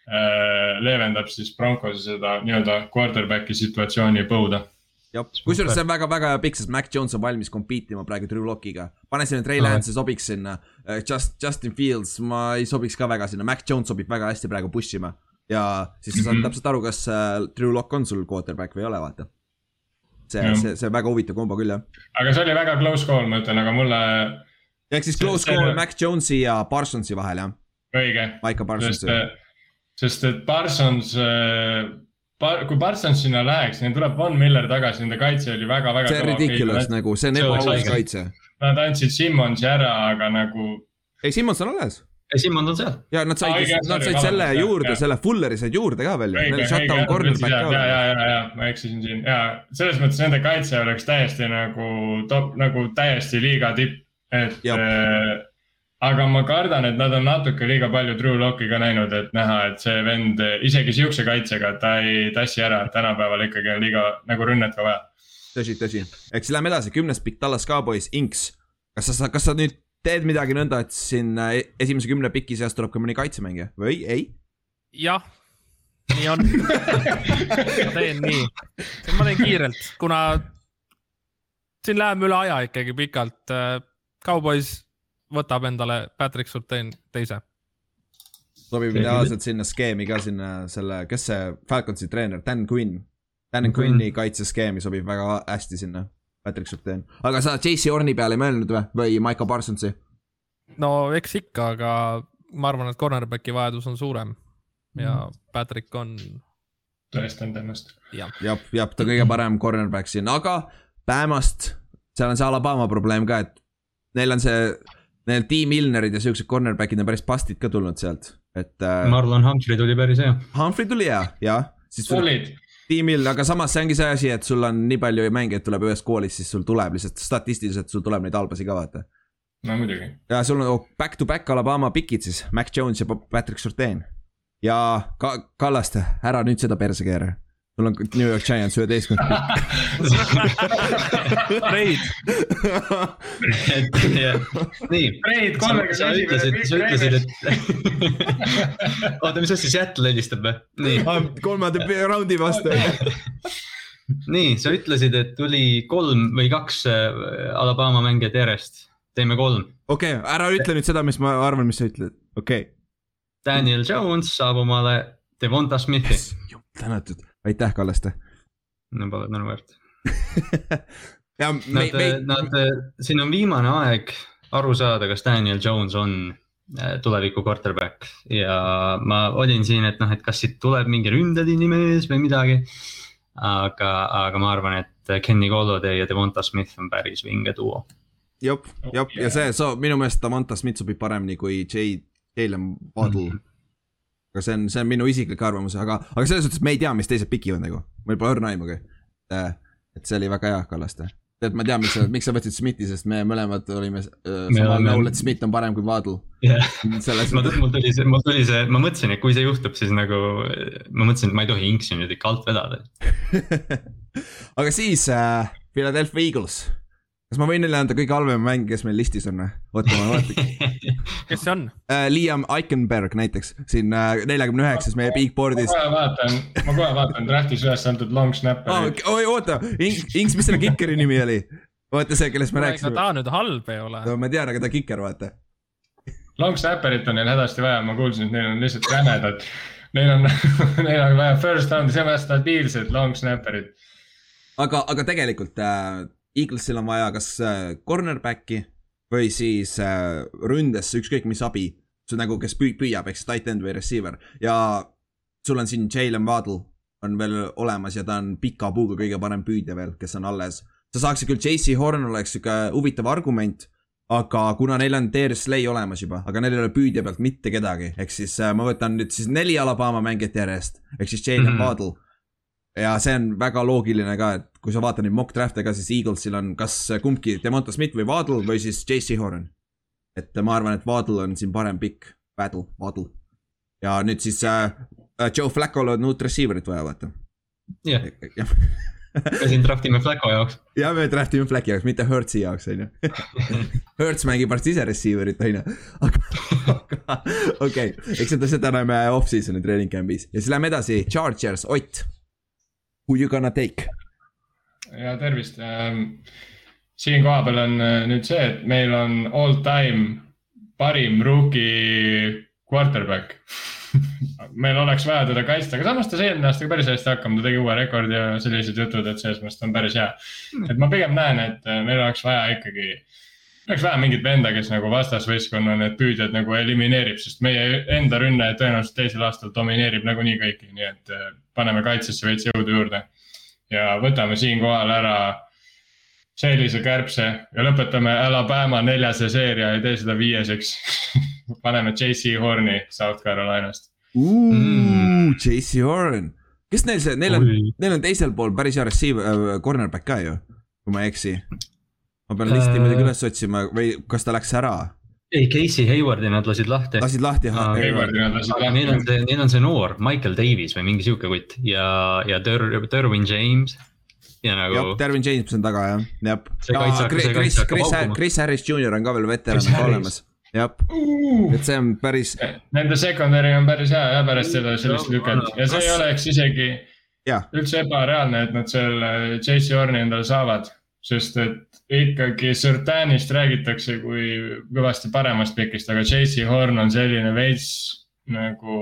äh, leevendab siis Broncose seda nii-öelda quarterback'i situatsiooni põuda kusjuures see on väga-väga hea pikk, sest Mac Jones on valmis compete ima praegu Drew Lockiga. pane sinna Trey Lance sobiks sinna, äh, Just, Justin Fields, ma ei sobiks ka väga sinna, Mac Jones sobib väga hästi praegu push ima. ja siis sa saad mm -hmm. täpselt aru, kas äh, Drew Lock on sul quarterback või ei ole, vaata. see, see, see väga huvitav kombo küll, jah. aga see oli väga close call, ma ütlen, aga mulle. ehk siis close see, call see... Mac Jonesi ja Parsonsi vahel, jah? õige. Maiko Parsonsi. sest et Parsons äh, kui Parsons sinna läheks, neil tuleb Von Miller tagasi, nende kaitse oli väga-väga. see on ridiculous nagu, see on ebaaus kaitse. Nad andsid Simmonsi ära, aga nagu. ei, Simmons on alles. ei, Simmons on seal. ja nad said, nad said selle juurde, selle Fulleri said juurde ka veel. Neil shutdown cornerback ka. ja, ja, ja, ja ma eksisin siin ja selles mõttes nende kaitse oleks täiesti nagu top, nagu täiesti liiga tipp, et aga ma kardan, et nad on natuke liiga palju Drew Locki ka näinud, et näha, et see vend isegi sihukese kaitsega, ta ei tassi ära, tänapäeval ikkagi on liiga nagu rünnet ka vaja. tõsi, tõsi, eks lähme edasi, kümnes pikk Tallas Cowboys, Inks. kas sa, kas sa nüüd teed midagi nõnda, et siin äh, esimese kümne piki seast tuleb ka mõni kaitsemängija või ei? jah, nii on ma teen nii, ma teen kiirelt, kuna siin läheme üle aja ikkagi pikalt. Äh, Cowboys võtab endale Patrick Surtain teise. sobib ideaalselt sinna skeemi ka sinna selle, kes see Falconsi treener, Dan Quinn. Dan mm -hmm. Quinni kaitseskeemi sobib väga hästi sinna, Patrick Surtain. aga sa JC Orni peale ei mõelnud või, või Michael Parsonsi? no eks ikka, aga ma arvan, et cornerback'i vajadus on suurem ja mm. Patrick on. tõestanud ennast. jah, jah, jah, ta kõige parem cornerback siin, aga Bamast, seal on see Alabama probleem ka, et neil on see Need Team Milnerid ja siuksed cornerback'id on päris pastid ka tulnud sealt, et äh,. Marlon Humphrey tuli päris hea. Humphrey tuli hea, jah. solid. Team Mill, aga samas see ongi see asi, et sul on nii palju mängijaid tuleb ühest koolist, siis sul tuleb lihtsalt statistiliselt, sul tuleb neid halbasi ka vaata. no muidugi. ja sul on oh, back to back Alabama pikid siis, Mac Jones ja Patrick Surtain. ja ka-, Kallaste, ära nüüd seda perse keera sul on New York Giants üheteistkümnes Reid, et jah, nii. Reid kolmekümne ütlesid, sa ütlesid, et. oota, mis asja, Seattle helistab või? nii, kolmanda raundi vastu. nii, sa ütlesid, et tuli kolm või kaks äh, Alabama mängijat järjest. teeme kolm. okei okay,, ära ütle nüüd seda, mis ma arvan, mis sa ütled, okei Daniel Jones saab omale Devonta Smithi. okay.. tänatud, aitäh, Kallaste. no pole tänu väärt. ja me, Nad me, nad, siin on viimane aeg aru saada, kas Daniel Jones on äh, tuleviku quarterback ja ma olin siin, et noh, et kas siit tuleb mingi ründeliini mees või midagi. aga, aga ma arvan, et Kenny Golladay ja Devonta Smith on päris vinge duo. jop, jop ja see, so minu meelest Damanta Smith sobib paremini kui J, Jalen Waddle mm. -hmm. Aga see on, see on minu isiklik arvamus, aga, aga selles suhtes me ei tea, mis teised pikivad nagu, meil pole õrna aimugi. et see oli väga hea, Kallaste. tead, ma tean, miks sa, miks sa võtsid Smithi, sest me mõlemad olime äh, samal nõul, et Smith on parem kui Waddle. jah, selles ma, mõttes, mul tuli see, mul tuli see, ma mõtlesin, et kui see juhtub, siis nagu ma mõtlesin, et ma ei tohi inksi nüüd ikka alt vedada. aga siis äh, Philadelphia Eagles. Kas ma võin neile anda kõige halvema mäng, kes meil listis on või? oota, ma vaatan kes see on? äh,. Liam Eichenberg näiteks siin neljakümne üheksas meie big ma board'is. kohe vaatan, ma kohe vaatan draft'is üles antud long snapper'i aa, oi oota, Inks, mis selle kikeri nimi oli? vaata see, kellest me rääkisime. ta nüüd halb ei ole. no ma tean, aga ta kiker, vaata. long snapper'it on neil hädasti vaja, ma kuulsin, et neil on lihtsalt rämedad. Neil on, neil on vaja first down'i, seepärast stabiilsed long snapper'id. aga, aga tegelikult äh, Eaglesil on vaja kas äh, cornerback'i või siis äh, ründesse ükskõik mis abi. see nagu, kes püü- püüab, eks tight end või receiver ja sul on siin Jalen Waddle on veel olemas ja ta on pika puuga kõige parem püüdja veel, kes on alles. sa saaksid küll, JC Horn oleks sihuke huvitav argument, aga kuna neil on Darius Slay olemas juba, aga neil ei ole püüdja pealt mitte kedagi, ehk siis äh, ma võtan nüüd siis neli Alabama mängijat järjest, ehk siis Jalen mm. -hmm. Waddle ja see on väga loogiline ka, et kui sa vaatad neid mock draft'e ka, siis Eaglesil on kas kumbki Demonta Smith või Waddle või siis JC Horn. et ma arvan, et Waddle on siin parem pikk, Waddle, Waddle. ja nüüd siis äh, äh, Joe Flacco'l on uut receiver'it vaja, vaata. jah, jah, me siin draft ime Flacco jaoks. ja me draft ime Flacki jaoks, mitte Hertzi jaoks, on ju. Hertz mängib varsti ise receiver'it, on ju. aga, okei eks seda, seda näeme off-season'i training camp'is ja siis lähme edasi, Chargers, Ott. Who you gonna take? ja tervist. siin kohapeal on äh, nüüd see, et meil on all time parim rookie quarterback. meil oleks vaja teda kaitsta, aga samas ta sai eelmine aasta ka päris hästi hakkama, ta tegi uue rekordi ja sellised jutud, et selles mõttes ta on päris hea. et ma pigem näen, et äh, meil oleks vaja ikkagi, oleks vaja mingit venda, kes nagu vastasvõistkonna need püüdjad nagu elimineerib, sest meie enda rünne tõenäoliselt teisel aastal domineerib nagunii kõiki, nii et äh, paneme kaitsesse veits jõudu juurde ja võtame siinkohal ära sellise kärbse ja lõpetame Alabama neljase seeria ja tee seda viieseks. paneme JC Horni South Carolinast. Mm. JC Horn, kes neil see, neil on, neil on teisel pool päris hea receiver äh,, cornerback ka ju, kui ma ei eksi. Ma pean listi Äh. muidugi üles otsima või kas ta läks ära, ei, Casey Haywardi nad lasid lahti. lasid lahti Aa, ah,. Haywardi nad lasid aga neil on lahti. see, neil on see noor Michael Davis või mingi sihuke kutt ja, ja Der-, Derwin James. ja nagu jah, Dervin James on taga jah, jah. Chris, Chris Chris. Chris Harris Jr on ka veel veteran Harris. olemas, jah, et see on päris, Nende secondary on päris hea ja pärast seda sellist lüket ja see ei Kas- oleks isegi jah, üldse ebareaalne, et nad selle JC Horni endale saavad. sest et ikkagi Surtanist räägitakse kui kõvasti paremast pikist, aga JC Horn on selline veits nagu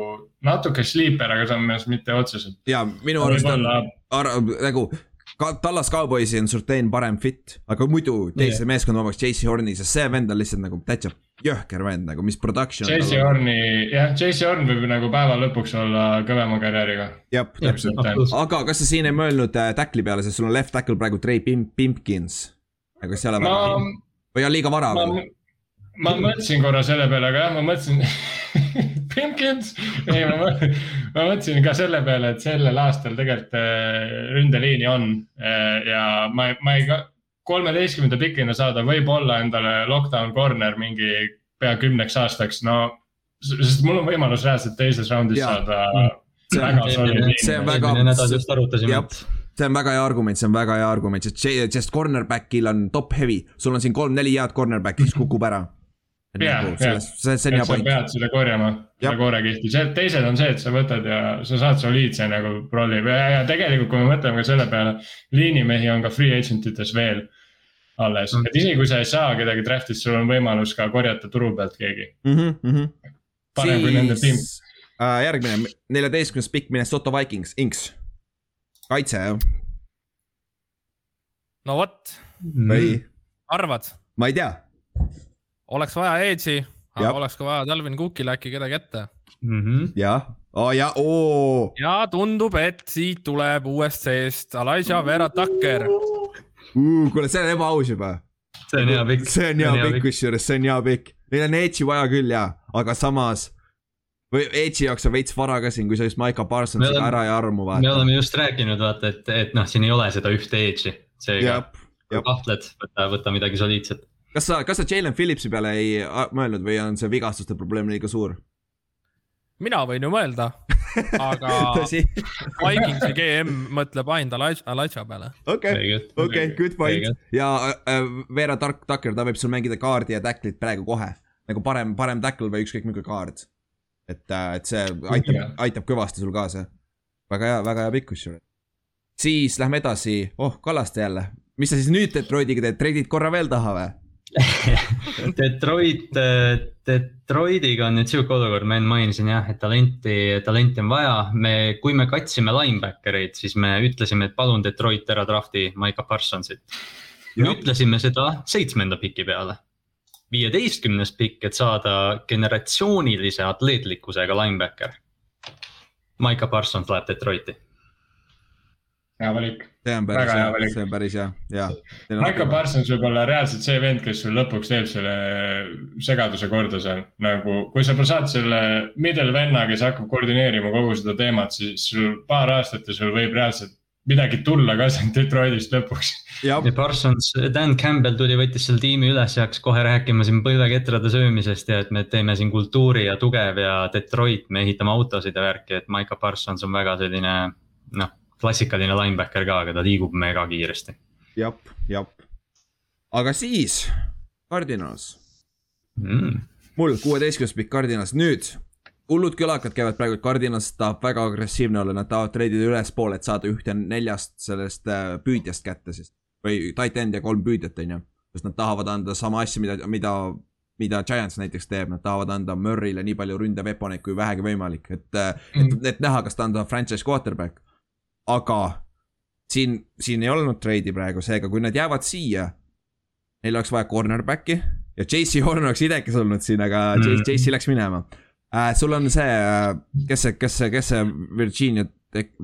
natuke sleeper, aga samas mitte otseselt. ja minu arust on nagu ka Tallas Cowboysi on Surtain parem fit, aga muidu teise meeskonda omaks JC Horni, sest see vend on lihtsalt nagu täitsa jõhker vend nagu, mis production. JC Horni, jah, JC Horn võib nagu päeva lõpuks olla kõvema karjääriga. jah, täpselt. aga kas sa siin ei mõelnud äh, tackle'i peale, sest sul on left tackle praegu Trey Pimp-, Pimpkins. Aga kas ei ole ma väga, või on liiga vara ma ma mõtlesin korra selle peale, aga jah, ma mõtlesin Pimpkins, ei ma, ma mõtlesin ka selle peale, et sellel aastal tegelikult äh, ründeliini on äh, ja ma, ma ei, kolmeteistkümnenda pikina saada võib-olla endale lockdown corner mingi pea kümneks aastaks, no sest mul on võimalus reaalselt teises raundis Jaa. saada see on, see on väga. just arutasime, et see on väga hea argument, see on väga hea argument, sest, sest cornerback'il on top heavy, sul on siin kolm-neli head cornerback'i, kes kukub ära. ja, ja, see, see on hea point. pead seda korjama, seda koorekihti, see teised on see, et sa võtad ja sa saad soliidse nagu prolli ja tegelikult, kui me mõtleme ka selle peale, liinimehi on ka free agent ites veel alles mm., et isegi kui sa ei saa kedagi draft'ist, sul on võimalus ka korjata turu pealt keegi. -hmm, mm -hmm. parem siis... kui nende tiim uh,. järgmine, neljateistkümnes pikk Minnesota Vikings, Inks, kaitse jah no vot. või? arvad? ma ei tea. oleks vaja Edge'i, aga oleks ka vaja Talvin Cookile äkki kedagi ette mm -hmm.. jah, oh, ja oo. ja tundub, et siit tuleb uuest seest Elijah Vera Tucker uh,. kuule, see on ebaaus juba. see on hea pikk. see on hea pikk kusjuures, see on hea pikk. Neil on Edge'i vaja küll ja, aga samas või Edge'i jaoks on veits vara ka siin, kui sa just Maiko Parsonsiga ära ei armu vaata. me oleme just rääkinud vaata, et, et noh, siin ei ole seda ühte Edge'i seega kui kahtled, võta, võta midagi soliidset. kas sa, kas sa Jalen Phillipsi peale ei mõelnud või on see vigastuste probleem liiga suur? mina võin ju mõelda, aga Vikingsi GM mõtleb ainult Elijah peale. okei, okei, good point ja äh, Vera Tark Tucker, ta võib sul mängida kaardi ja tacklit praegu kohe nagu parem, parem tackle või ükskõik milline kaart. Et, äh, et see aitab, aitab kõvasti sul kaasa. väga hea, väga hea pikk kusjuures siis lähme edasi, oh Kallaste jälle, mis sa siis nüüd Detroitiga teed, treidid korra veel taha või Detroit, Detroitiga on nüüd sihuke olukord, ma enne mainisin jah, et talenti, talenti on vaja. me, kui me katsime linebacker eid, siis me ütlesime, et palun Detroit ära drafti Maiko Parsonsit. me ütlesime seda seitsmenda piki peale. Viieteistkümnes pikk, et saada generatsioonilise atleetlikkusega linebacker. Maiko Parsons läheb Detroiti hea valik. see on päris hea, see on päris hea, ja. Michael Parsons võib olla reaalselt see vend, kes sul lõpuks teeb selle segaduse korda seal. nagu, kui sa saad selle middle venna, kes hakkab koordineerima kogu seda teemat, siis sul paar aastat ja sul võib reaalselt midagi tulla ka sealt Detroitist lõpuks. ja Parsons, Dan Campbell tuli, võttis selle tiimi üles ja hakkas kohe rääkima siin põlveketrade söömisest ja et me teeme siin kultuuri ja tugev ja Detroit, me ehitame autosid ja värki, et Michael Parsons on väga selline noh klassikaline linebacker ka, aga ta liigub mega kiiresti. jep, jep. aga siis, Cardinals mm.. mul kuueteistkümnes pikk Cardinals, nüüd hullud kõlakad käivad praegu, et Cardinals tahab väga agressiivne olla, nad tahavad treidida ülespoole, et saada ühte neljast sellest äh, püüdjast kätte siis. või tight end ja kolm püüdjat, on ju. sest nad tahavad anda sama asja, mida, mida, mida Giants näiteks teeb, nad tahavad anda Murry'le nii palju ründeveponeid kui vähegi võimalik, et mm., et, et näha, kas ta on franchise quarterback aga siin, siin ei olnud treidi praegu, seega kui nad jäävad siia, neil oleks vaja cornerback'i ja JC Horn oleks idekas olnud siin, aga mm. JC läks minema äh,. sul on see äh,, kes see, kes see, kes see Virginia,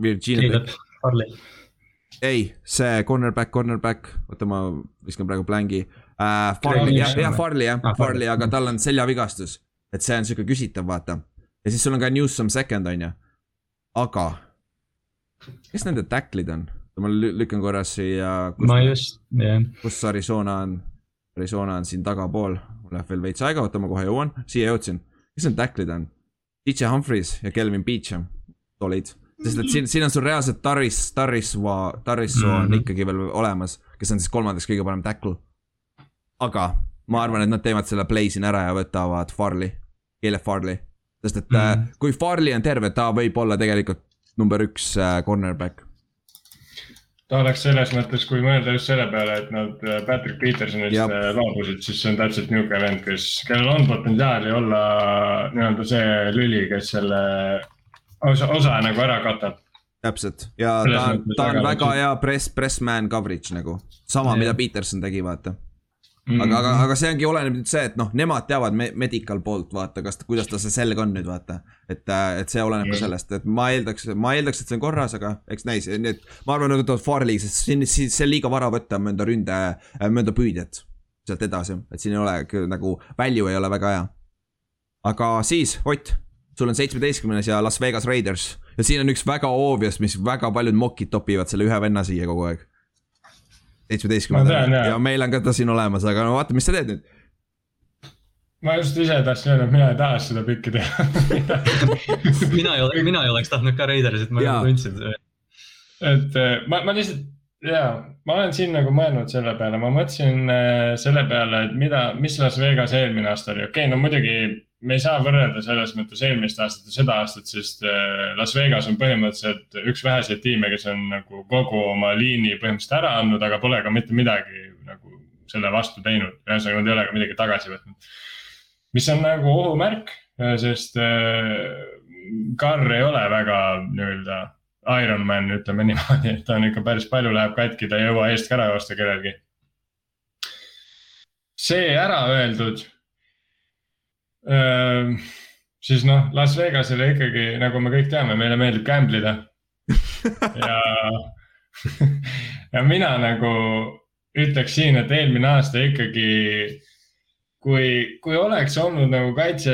Virginia. ei, see cornerback, cornerback, oota, ma viskan praegu blangi äh,. Farley, jah, jah, Farley jah ah,, Farley, aga tal on seljavigastus. et see on sihuke küsitav, vaata. ja siis sul on ka Newsome second, on ju. aga kes nende tacklid on? ma lükkan korra siia. ma just, jah. kus Arizona on? Arizona on siin tagapool, mul läheb veel veits aega, oota, ma kohe jõuan, siia jõudsin. Kes need tacklid on? DJ Humphries ja Kelvin Beecham, solid. sest et siin, siin on sul reaalselt Taris, Tarisva, Tarisoo on mm -hmm. ikkagi veel olemas, kes on siis kolmandaks kõige parem tackle. aga ma arvan, et nad teevad selle play siin ära ja võtavad Farley, Caleb Farley. sest et mm -hmm. kui Farley on terve, ta võib olla tegelikult number üks äh, cornerback ta oleks selles mõttes, kui mõelda just selle peale, et nad Patrick Petersonist Jab. Äh, loobusid, siis see on täpselt niisugune vend, kes, kellel on potentsiaali olla nii-öelda see lüli, kes selle osa, osa nagu ära katab. täpselt. Ja selles ta, ta on väga hea press, press man coverage nagu, sama, mida Peterson tegi, vaata Mm -hmm. aga, aga, aga see ongi, oleneb nüüd see, et noh, nemad teavad me medical poolt vaata, kas, kuidas ta see selg on nüüd vaata. et, äh, et see oleneb ka sellest, et ma eeldaks, ma eeldaks, et see on korras, aga eks näis, nii et ma arvan, et võtavad Farley, sest siin, siin, see on liiga vara võtta mööda ründe, äh, mööda püüdjat. sealt edasi, et siin ei ole nagu, value ei ole väga hea. aga siis, Ott, sul on seitsmeteistkümnes ja Las Vegas Raiders ja siin on üks väga obvious, mis väga paljud mokid topivad selle ühe venna siia kogu aeg seitsmeteistkümnendal. Ja meil on ka ta siin olemas, aga no vaata, mis sa teed nüüd. ma just ise tahtsin öelda, et mina ei taha seda pikki teha. Mina ei ole, mina ei oleks tahtnud ka Raidersit, ma juba tundsin seda. et äh, ma, ma lihtsalt, jaa, ma olen siin nagu mõelnud selle peale, ma mõtlesin äh, selle peale, et mida, mis Las Vegas eelmine aasta oli, okei okay,, no muidugi me ei saa võrrelda selles mõttes eelmist aastat ja seda aastat, sest äh, Las Vegas on põhimõtteliselt üks väheseid tiime, kes on nagu kogu oma liini põhimõtteliselt ära andnud, aga pole ka mitte midagi nagu selle vastu teinud. ühesõnaga, nad ei ole ka midagi tagasi võtnud. mis on nagu ohumärk, äh, sest Carr äh, ei ole väga nii-öelda Ironman, ütleme niimoodi, et ta on ikka päris palju läheb katki, ta ei jõua eest ka ära joosta kellelgi. see ära öeldud siis noh, Las Vegasele ikkagi, nagu me kõik teame, meile meeldib gamble ida ja ja mina nagu ütleks siin, et eelmine aasta ikkagi, kui, kui oleks olnud nagu kaitse,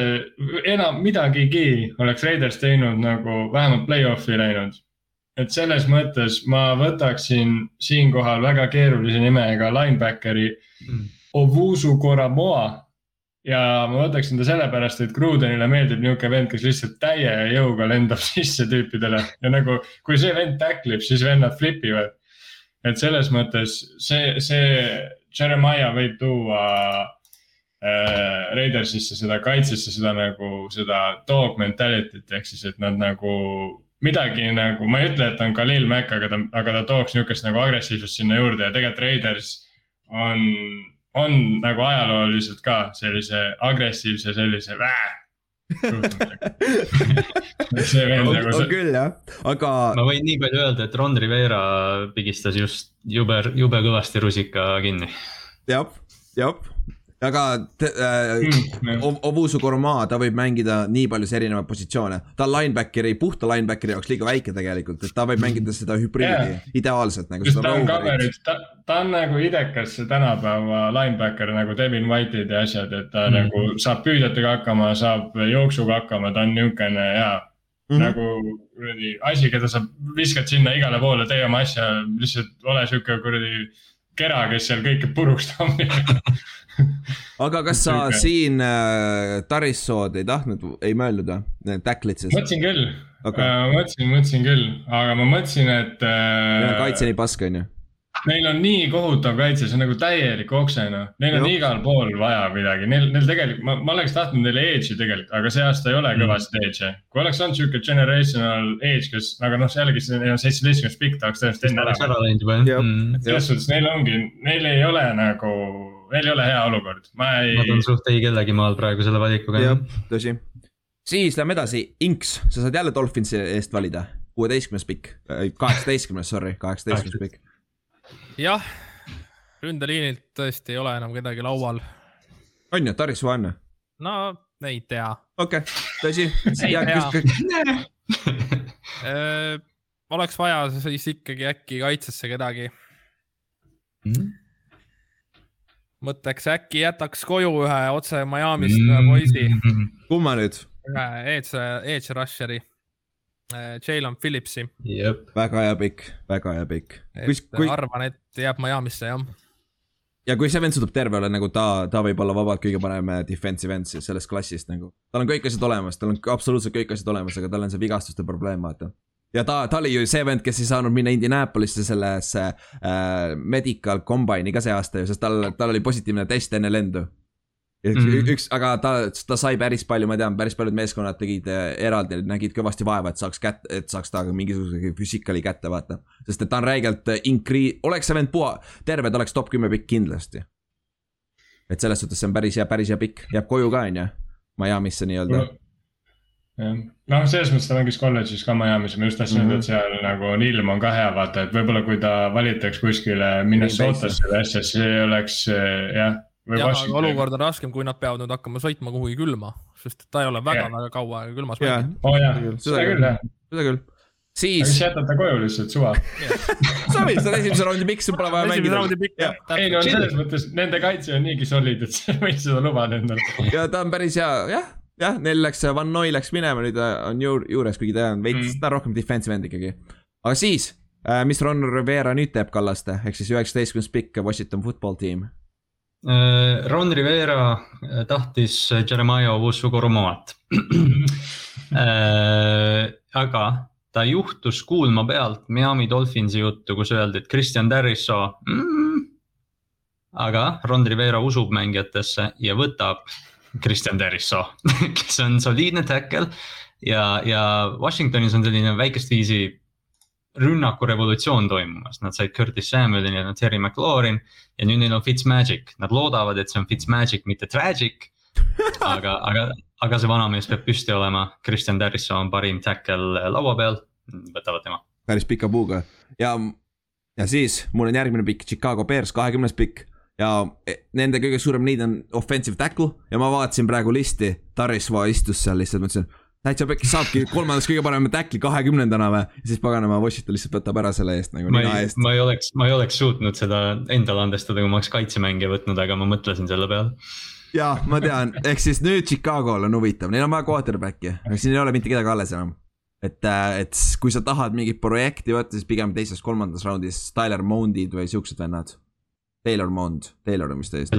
enam midagigi oleks Raiders teinud nagu vähemalt play-off'i läinud. et selles mõttes ma võtaksin siinkohal väga keerulise nimega linebackeri mm. Ovusu Koramoa ja ma võtaksin ta sellepärast, et Grudenile meeldib niisugune vend, kes lihtsalt täie jõuga lendab sisse tüüpidele ja nagu, kui see vend tacklib, siis vennad flip ivad. et selles mõttes see, see Jeremiah võib tuua äh, Raidersisse seda kaitsesse seda nagu seda dog mentality't ehk siis, et nad nagu midagi nagu, ma ei ütle, et on Khalil Mack, aga ta, aga ta tooks niisugust nagu agressiivsust sinna juurde ja tegelikult Raiders on on nagu ajalooliselt ka sellise agressiivse sellise vää see on, nagu see. on küll jah, aga. ma võin nii palju öelda, et Ron Rivera pigistas just jube, jube kõvasti rusika kinni. jah, jah aga äh, mm, Ovusu Kormaa, ta võib mängida nii paljusid erinevaid positsioone. ta on linebackeri, puhta linebackeri jaoks liiga väike tegelikult, et ta võib mängida seda hübriidi yeah. ideaalselt nagu. ta on coverage, ta, ta on nagu idekas tänapäeva linebacker nagu Devin White'id ja asjad, et ta mm. nagu saab püüdjatega hakkama, saab jooksuga hakkama, ta on niisugune hea Mm -hmm. nagu kuradi asi, keda sa viskad sinna igale poole, tee oma asja, lihtsalt ole sihuke kuradi kera, kes seal kõike puruks tammib aga kas sa siin äh, Tarissood ei tahtnud, ei mõelnud või, Tacklid siis? mõtlesin küll okay. äh,, mõtlesin, mõtlesin küll, aga ma mõtlesin, et äh,. kaitse nii pask, on ju Neil on nii kohutav kaitse, see on nagu täielik oksena, neil on Juh. igal pool vaja midagi, neil, neil tegelikult, ma, ma oleks tahtnud neile edge'i tegelikult, aga see aasta ei ole mm. kõvasti edge'i. kui oleks olnud sihuke generational edge, kes, aga noh, jällegi neil on seitsmeteistkümnes pikk, tahaks tõenäoliselt enne ära. läinud juba jah. Selles suhtes neil ongi, neil ei ole nagu, neil ei ole hea olukord, ma ei. Nad on suht ei kellegi maal praegu selle valikuga. jah, tõsi. siis lähme edasi, Inks, sa saad jälle Dolphinsi eest valida, kuueteistkümnes pikk, kaheksateistkümnes, sorry, kaheksateistkümnes pikk jah, ründeliinilt tõesti ei ole enam kedagi laual. on ju, Taris Van? no ei tea. okei okay., tõsi. Äh, oleks vaja siis ikkagi äkki kaitsesse kedagi mm.. Mõtleks äkki jätaks koju ühe otse Miami'st ühe mm. poisi. kumma nüüd? ühe edge, edge rusher'i Äh, Jalen Phillipsi. väga hea pikk, väga hea pikk. Kui... arvan, et jääb Miami'sse jah. ja kui see vend suudab terve olla, nagu ta, ta võib olla vabalt kõige parem äh, defensive end siis sellest klassist nagu. tal on kõik asjad olemas, tal on absoluutselt kõik asjad olemas, aga tal on see vigastuste probleem, vaata ja ta, ta oli ju see vend, kes ei saanud minna Indianapolis'e sellesse äh, medical combine'i ka see aasta ju, sest tal, tal oli positiivne test enne lendu üks mm, -hmm. üks, aga ta, ta sai päris palju, ma tean, päris paljud meeskonnad tegid äh, eraldi, nägid kõvasti vaeva, et saaks kätte, et saaks ta mingisuguse füsikali kätte, vaata. sest et ta on räigelt äh, incre-, oleks see vend puha, terve, ta oleks top kümme pikk kindlasti. et selles suhtes see on päris hea, päris hea pikk, jääb koju ka, on ju, Miami'sse nii-öelda no jah, noh, selles mõttes ta mängis kolledžis ka Miami's, ma just tahtsin öelda mm -hmm., et seal nagu on ilm on ka hea, vaata, et võib-olla kui ta valitaks kuskile Minnesotasse või asja, siis ei oleks äh, jah jah, aga olukord on raskem, kui nad peavad nüüd hakkama sõitma kuhugi külma, sest ta ei ole väga-väga kaua külmas mänginud. oo oh, jah, seda küll jah. seda küll. siis. siis jätad ta koju lihtsalt suva sa võid seda esimese raundi pikk, sul pole vaja mängida. ei no selles mõttes nende kaitse on niigi solid, et sa võid seda lubada endale. ja ta on päris hea, jah, jah, neil läks, Van Noi läks minema, nüüd on juur, juures, kuigi ta on veits mm., ta on rohkem defensive end ikkagi. aga siis äh,, mis Ron Rivera nüüd teeb Kallaste, ehk siis üheksateistkümnes pikk Washington football team äh, Ron Rivera äh, tahtis Jeremiah Owusu-Koromoat aga ta juhtus kuulma pealt Miami Dolphinsi juttu, kus öeldi, et Christian Darrisaw mm,. aga Ron Rivera usub mängijatesse ja võtab Christian Darrisaw kes on soliidne tackle. Ja, ja Washingtonis on selline väikest viisi rünnakurevolutsioon toimumas, nad said Curtis Samuelini ja Terry McLaurin ja nüüd neil on Fitzmagic, nad loodavad, et see on Fitzmagic, mitte tragic. aga, aga, aga see vanamees peab püsti olema, Christian Darrisaw on parim tackle laua peal, võtavad tema. päris pika puuga. Ja, ja siis mul on järgmine pikk, Chicago Bears, kahekümnes pikk ja e, nende kõige suurem need on offensive tackle ja ma vaatasin praegu listi, Tarisva istus seal lihtsalt, mõtlesin täitsa pekki saabki kolmandaks kõige parema tackli kahekümnendana või, siis paganama Washington lihtsalt võtab ära selle eest nagu nina eest. ma ei oleks, ma ei oleks suutnud seda endale andestada, kui ma oleks kaitsemängija võtnud, aga ma mõtlesin selle peale. ja ma tean, ehk siis nüüd Chicago'l on huvitav, neil on vaja quarterback'i, siin ei ole mitte kedagi alles enam. et, äh, et kui sa tahad mingit projekti võtta, siis pigem teises-kolmandas raundis Tyler Mondid või siuksed vennad. Taylor Mond, Taylor on vist täiesti.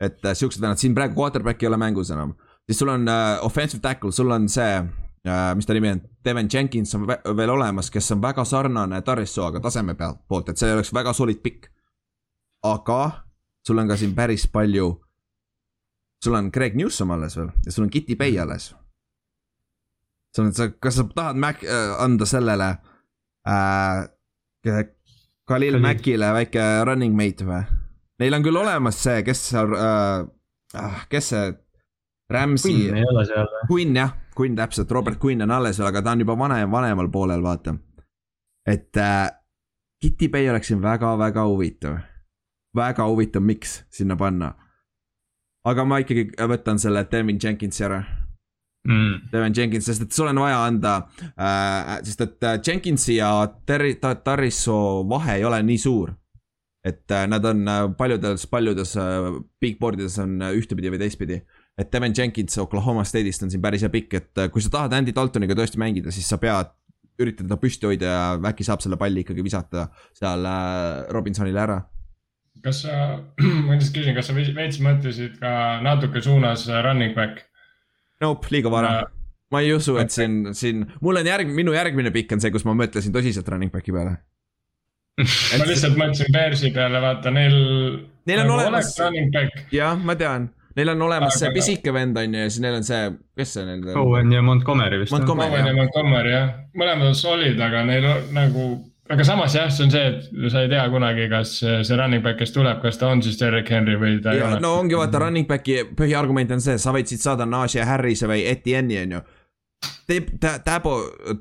et äh, siuksed vennad, siin praegu quarterback'i ei ole mängus enam siis sul on uh, offensive tackle, sul on see uh,, mis ta nimi on, Devin Jenkins on veel olemas, kes on väga sarnane Tarissoaga taseme pealt, poolt, et see oleks väga solid pikk. aga sul on ka siin päris palju. sul on Greg Newsom alles veel ja sul on Kitty Bay alles. sul on, sa, kas sa tahad Mac äh, anda sellele äh, Khalil Macile väike running mate või? Neil on küll olemas see, kes seal äh,, kes see Rams'i. Quinn ei ole seal või? Quinn jah, Quinn täpselt, Robert Quinn on alles veel, aga ta on juba vanem, vanemal poolel, vaata. et äh, Kitty Bay oleks siin väga-väga huvitav. väga huvitav, miks sinna panna. aga ma ikkagi võtan selle Devin Jenkinsi ära mm.. Devin Jenkins, sest et sul on vaja anda äh,, sest et äh, Jenkinsi ja Terri-, Tarriso vahe ei ole nii suur. et äh, nad on äh, paljudes, paljudes äh, big board ides on äh, ühtepidi või teistpidi et Devin Jenkins Oklahoma State'ist on siin päris hea pikk, et äh, kui sa tahad Andy Daltoniga tõesti mängida, siis sa pead üritada ta püsti hoida ja äkki saab selle palli ikkagi visata seal äh, Robinsonile ära. kas sa, ma lihtsalt küsin, kas sa veits mõtlesid ka natuke suunas äh, running back? Nope, liiga vara uh,. ma ei usu, et siin, siin, mul on järg-, minu järgmine pikk on see, kus ma mõtlesin tõsiselt running back'i peale ma lihtsalt mõtlesin Bearsi peale, vaata neil. Neil on nagu olemas. jah, ma tean Neil on olemas aga... see pisike vend on ju ja siis neil on see, kes see nende. Owen ja Montgomery vist. Owen ja Montgomery jah, mõlemad on solid, aga neil on nagu, aga samas jah, see on see, et sa ei tea kunagi, kas see running back, kes tuleb, kas ta on siis Derek Henry või ta ja, ei ole. no ongi vaata running back'i põhiargument on see, sa võid siit saada Najee Harrise või Etienne'i on ju Täbo,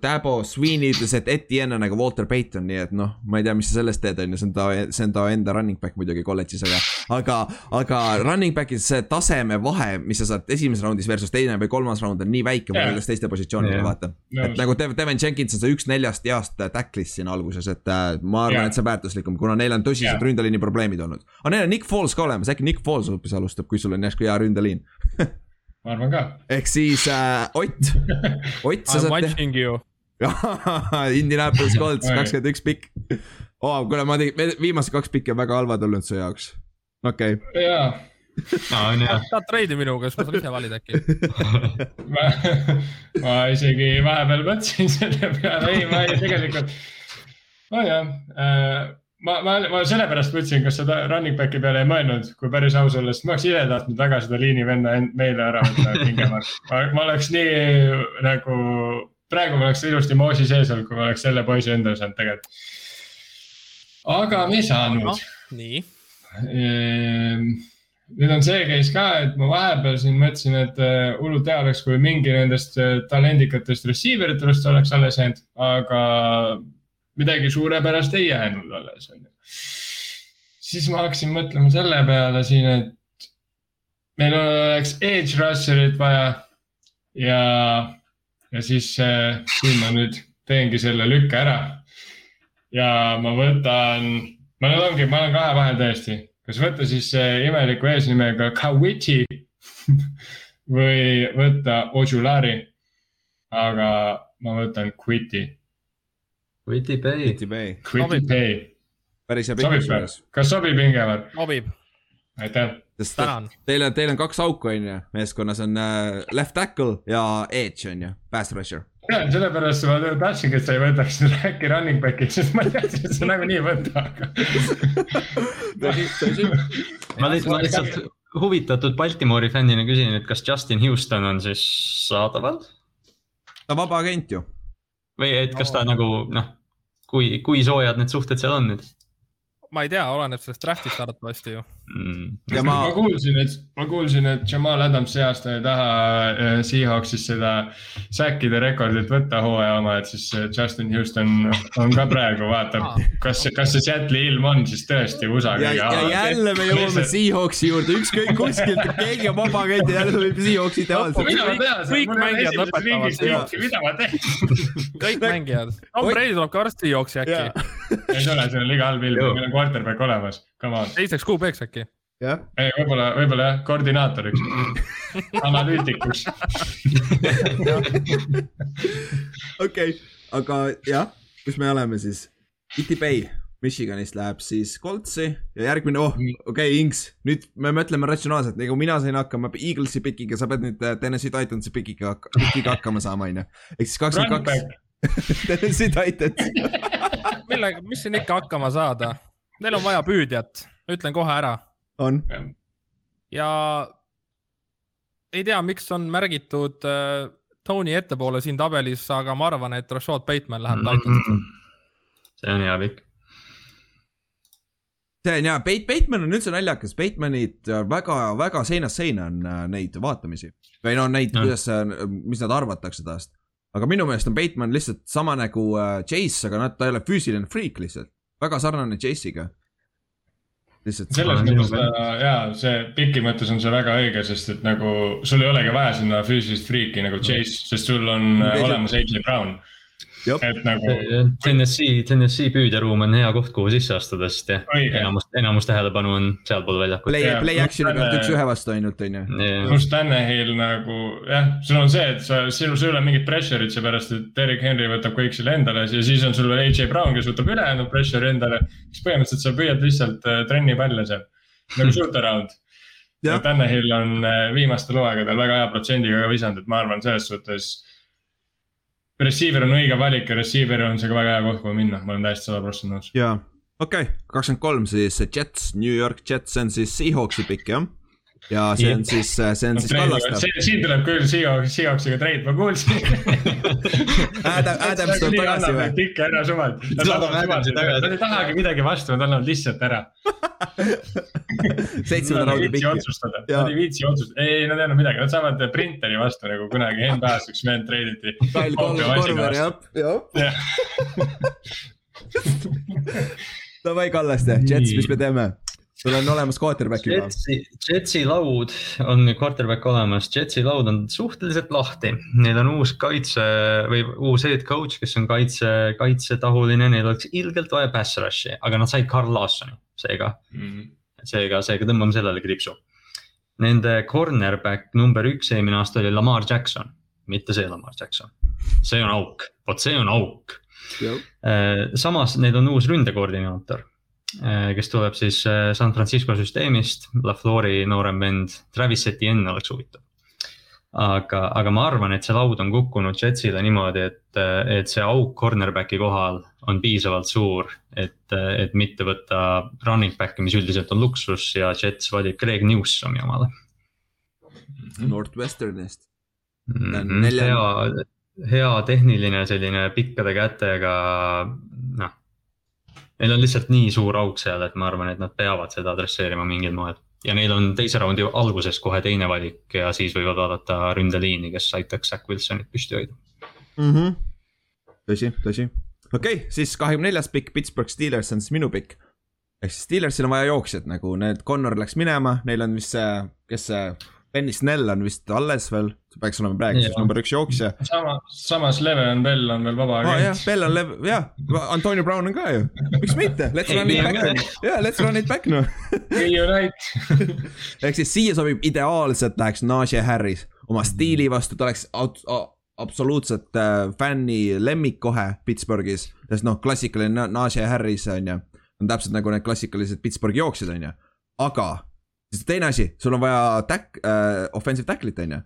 Täbo Sweeney ütles, et Etienne on nagu Walter Payton, nii et noh, ma ei tea, mis sa sellest teed, on ju, see on ta, see on ta enda running back muidugi kolledžis, aga. aga, aga running back'is see taseme vahe, mis sa saad esimeses raundis versus teine või kolmas raund on nii väike võrreldes teiste positsioonidega yeah., vaata. et nagu Devin Jenkins on see üks neljast heast tackle'ist siin alguses, et äh, ma arvan yeah., et see on väärtuslikum, kuna neil on tõsised yeah. ründeliini probleemid olnud. aga neil on Nick Foles ka olemas, äkki Nick Foles hoopis alustab, kui sul on järsku hea ründeliin ma arvan ka. ehk siis äh, Ott, Ott, sa saad. I m watching you. Indianapolis Colts kakskümmend üks pikk. Oh,. kuule, ma tegin, viimased kaks pikki on väga halvad olnud su jaoks, okei. Okay.. jaa tahad treidi minuga, siis ma saan ise valida äkki. Ma, ma isegi vahepeal mõtlesin selle peale, ei, ma ei tegelikult, nojah äh, ma, ma, ma sellepärast mõtlesin, kas seda running back'i peale ei mõelnud, kui päris aus olla, sest ma oleks ise tahtnud väga seda liinivenna meile ära võtta pingemaalt. ma oleks nii nagu, praegu ma oleks ilusti moosi sees olnud, kui ma oleks selle poisi endale saanud tegelikult. aga me ei saanud no,. nii ehm, nüüd on see case ka, et ma vahepeal siin mõtlesin, et äh, hullult hea oleks, kui mingi nendest äh, talendikatest receiver itest oleks alles jäänud, aga midagi suurepärast ei jäänud alles, onju. siis ma hakkasin mõtlema selle peale siin, et meil oleks edge rusher'it vaja ja, ja siis äh, siin ma nüüd teengi selle lükke ära. ja ma võtan, ma nüüd ongi, ma olen kahe vahel täiesti, kas võtta siis imeliku eesnimega Kawiti või võtta Ojulari. aga ma võtan Quiti Quitty Bay. Quitty Bay. Quitty Bay. päris hea pikk kusjuures. kas sobib Ingevar? sobib. aitäh. sest teil on, teil on kaks auku, on ju, meeskonnas on äh, left tackle ja edge on ju, pass rusher tean, sellepärast ma tahtsingi, et sa ei võtaks äkki running back'i, sest ma teadsin, et sa nagunii ei võta, aga ma lihtsalt huvitatud Baltimori fännina küsin, et kas Justin Houston on siis saadaval? ta on vaba agent ju. või et kas ta no. nagu noh, kui, kui soojad need suhted seal on nüüd? ma ei tea, oleneb sellest draft'ist arvatavasti ju mm.. ja ma... ma kuulsin, et, ma kuulsin, et Jamal Adams see aasta ei taha äh, Seahawksis seda säkkide rekordit võtta hooaja oma, et siis äh, Justin Houston on ka praegu vaatab, kas, kas see Seattle'i ilm on siis tõesti USA kõige halvem. ja jälle me jõuame Seahawksi juurde, ükskõik kuskilt, keegi on vaba käinud ja jälle võib Seahawks ideaalselt. kõik mängijad lõpetavad. mida ma teen? kõik mängijad. Tom Brady tuleb ka varsti Seahawksi äkki. ei tule, see on liiga halb ilm, meil on quarterback olemas. Teiseks kuupäevaks äkki jah. ei, võib-olla, võib-olla jah, koordinaatoriks analüütikuks. okei, aga jah, kus me oleme siis? Iti Bay Michiganist läheb siis Coltsi ja järgmine, oh, okei okay,, Inks, nüüd me mõtleme ratsionaalselt, nagu mina sain hakkama Eaglesi pikiga, sa pead nüüd äh, Tennessee Titansi pikiga, pikiga hakkama saama, on ju. ehk siis kakskümmend kaks. Tennessee Titans millega, mis siin ikka hakkama saada? Neil on vaja püüdjat, ütlen kohe ära on. ja ei tea, miks on märgitud äh, Tony ettepoole siin tabelis, aga ma arvan, et Rashad Bateman läheb mm -hmm. Titanisse. see on hea pikk. see on hea, Bate, Bateman on üldse naljakas, Batemanid väga, väga seinast seina on äh, neid vaatamisi. või no neid no., kuidas, mis nad arvatakse tast. aga minu meelest on Bateman lihtsalt sama nagu äh, Chase, aga noh, ta ei ole füüsiline freak lihtsalt. Väga sarnane Chase'iga lihtsalt. selles mõttes jaa, see piki mõttes on see väga õige, sest et nagu sul ei olegi vaja sinna füüsilist friiki nagu Chase, sest sul on olemas AJ Brown et nagu. Tennessee, Tennessee püüdjaruum on hea koht, kuhu sisse astuda, sest jah, enamus, enamus tähelepanu on sealpool väljakut. Play, play action'i pealt üks ühe vastu ainult, on ju. pluss Tannehill nagu jah, sul on see, et sa, sul ei ole mingit pressure'it, seepärast et Derek Henry võtab kõik selle endale ja siis on sul AJ Brown, kes võtab ülejäänud pressure'i endale. siis põhimõtteliselt sa püüad lihtsalt äh, trenni palle seal, nagu shoot around ja Tannehill on äh, viimastel hooaegadel väga hea protsendiga ka visanud, et ma arvan, selles suhtes receiver on õige valik ja receiver on see ka väga hea koht, kuhu minna, ma olen täiesti sada protsenti nõus. jaa, okei okay., kakskümmend kolm siis Jets, New York Jets, see on siis Seahawksi pikk jah ja see on siis, see on no, siis Kallaste. siin tuleb küll Seahawks, Seahawksiga treid, ma kuulsin Adam, Adams tuleb tagasi või? ikka ära suvalt. Nad ei tahagi midagi vastu, nad annavad lihtsalt ära seitsmenda raundi pikki. Nad ei viitsi otsustada, ei, nad ei andnud midagi, nad saavad printeri vastu nagu kunagi Pääs, üks vend treiditi. Kyle Korver, jah, jah. Davai, Kallaste, Jets, mis me teeme? Sul on olemas quarterback juba. Jetsi, Jetsi laud on quarterback olemas, Jetsi laud on suhteliselt lahti, neil on uus kaitse või uus head coach, kes on kaitse, kaitsetahuline, neil oleks ilgelt vaja pass rush'i, aga nad said Carl Lawsoni, seega mm, -hmm. seega, seega tõmbame sellele kriipsu. Nende cornerback number üks eelmine aasta oli Lamar Jackson, mitte see Lamar Jackson, see on auk, vot see on auk. Äh, samas neil on uus ründekoordinaator kes tuleb siis äh, San Francisco süsteemist, LaFleuri noorem vend, Travis Etienne oleks huvitav. aga, aga ma arvan, et see laud on kukkunud Jetsile niimoodi, et, et see auk cornerback'i kohal on piisavalt suur, et, et mitte võtta running back'i, mis üldiselt on luksus ja Jets valib Greg Newsomi omale. Northwesternist mm. hea, hea tehniline selline pikkade kätega, Neil on lihtsalt nii suur auk seal, et ma arvan, et nad peavad seda adresseerima mingil moel. ja neil on teise raundi alguses kohe teine valik ja siis võivad vaadata ründeliini, kes aitaks Zack Wilsonit püsti hoida mm. -hmm. tõsi, tõsi. okei okay,, siis kahekümne neljas pikk, Pittsburgh Steelers on siis minu pikk. ehk siis Steelersil on vaja jooksjat, nagu need Connor läks minema, neil on vist see, kes see Benny Snell on vist alles veel, see peaks olema praegu siis number üks jooksja. sama, samas Leven Bell on veel vaba agent oh,. jah, Bell on lev-, jah, Antonio Brown on ka ju, miks mitte, let's run it back, jaa, let's run it back noh. ehk siis siia sobib ideaalselt läheks Najee Harris. Oma stiili vastu, ta oleks absoluutselt äh, fänni lemmik kohe Pittsburghis, sest noh, klassikaline Najee Harris on ju, on täpselt nagu need klassikalised Pittsburghi jooksjad on ju, aga siis teine asi, sul on vaja tack- äh,, offensive tackle'it on ju.